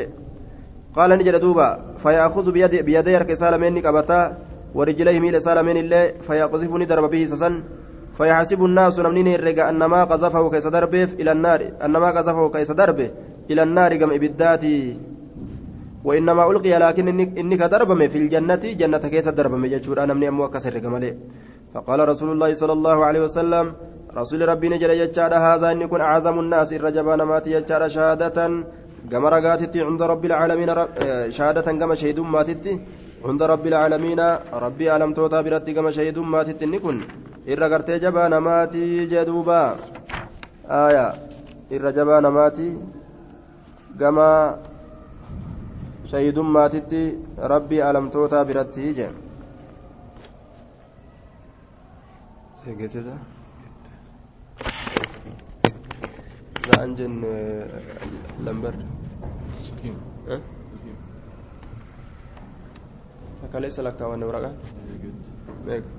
قال نجد دوبا فيأخذ بيد بيدي رك سالمين قبتا ورجليه ميل سالمين الله فيقذفني درب به سسن فيحسب الناس نمنين الرقا أنما قذفه كيس دربه إلى النار أنما قذفه كيس دربه إلى النار كم إبداتي. وإنما ألقي لكن إنك دربمي في الجنة جنة كيس دربمي جتشور أنا من أمو كسر كمالي. فقال رسول الله صلى الله عليه وسلم رسول ربي نجل يجار هذا إن يكون أعظم الناس الرجبان مات يجار شهادة كما رقاتتي عند رب العالمين شهادة كما شهيد ماتتي عند رب العالمين. ربي ألم توتا برتي كما شهيد ماتتي نكون. إر قرتي جبان ماتي جدوبا. آية. إر جبان ماتي كما shahiidummaatitti rabbii alamtootaa biratti jee za'an jenne lambar kaleessa lakkaawwanne waraqaa meeqa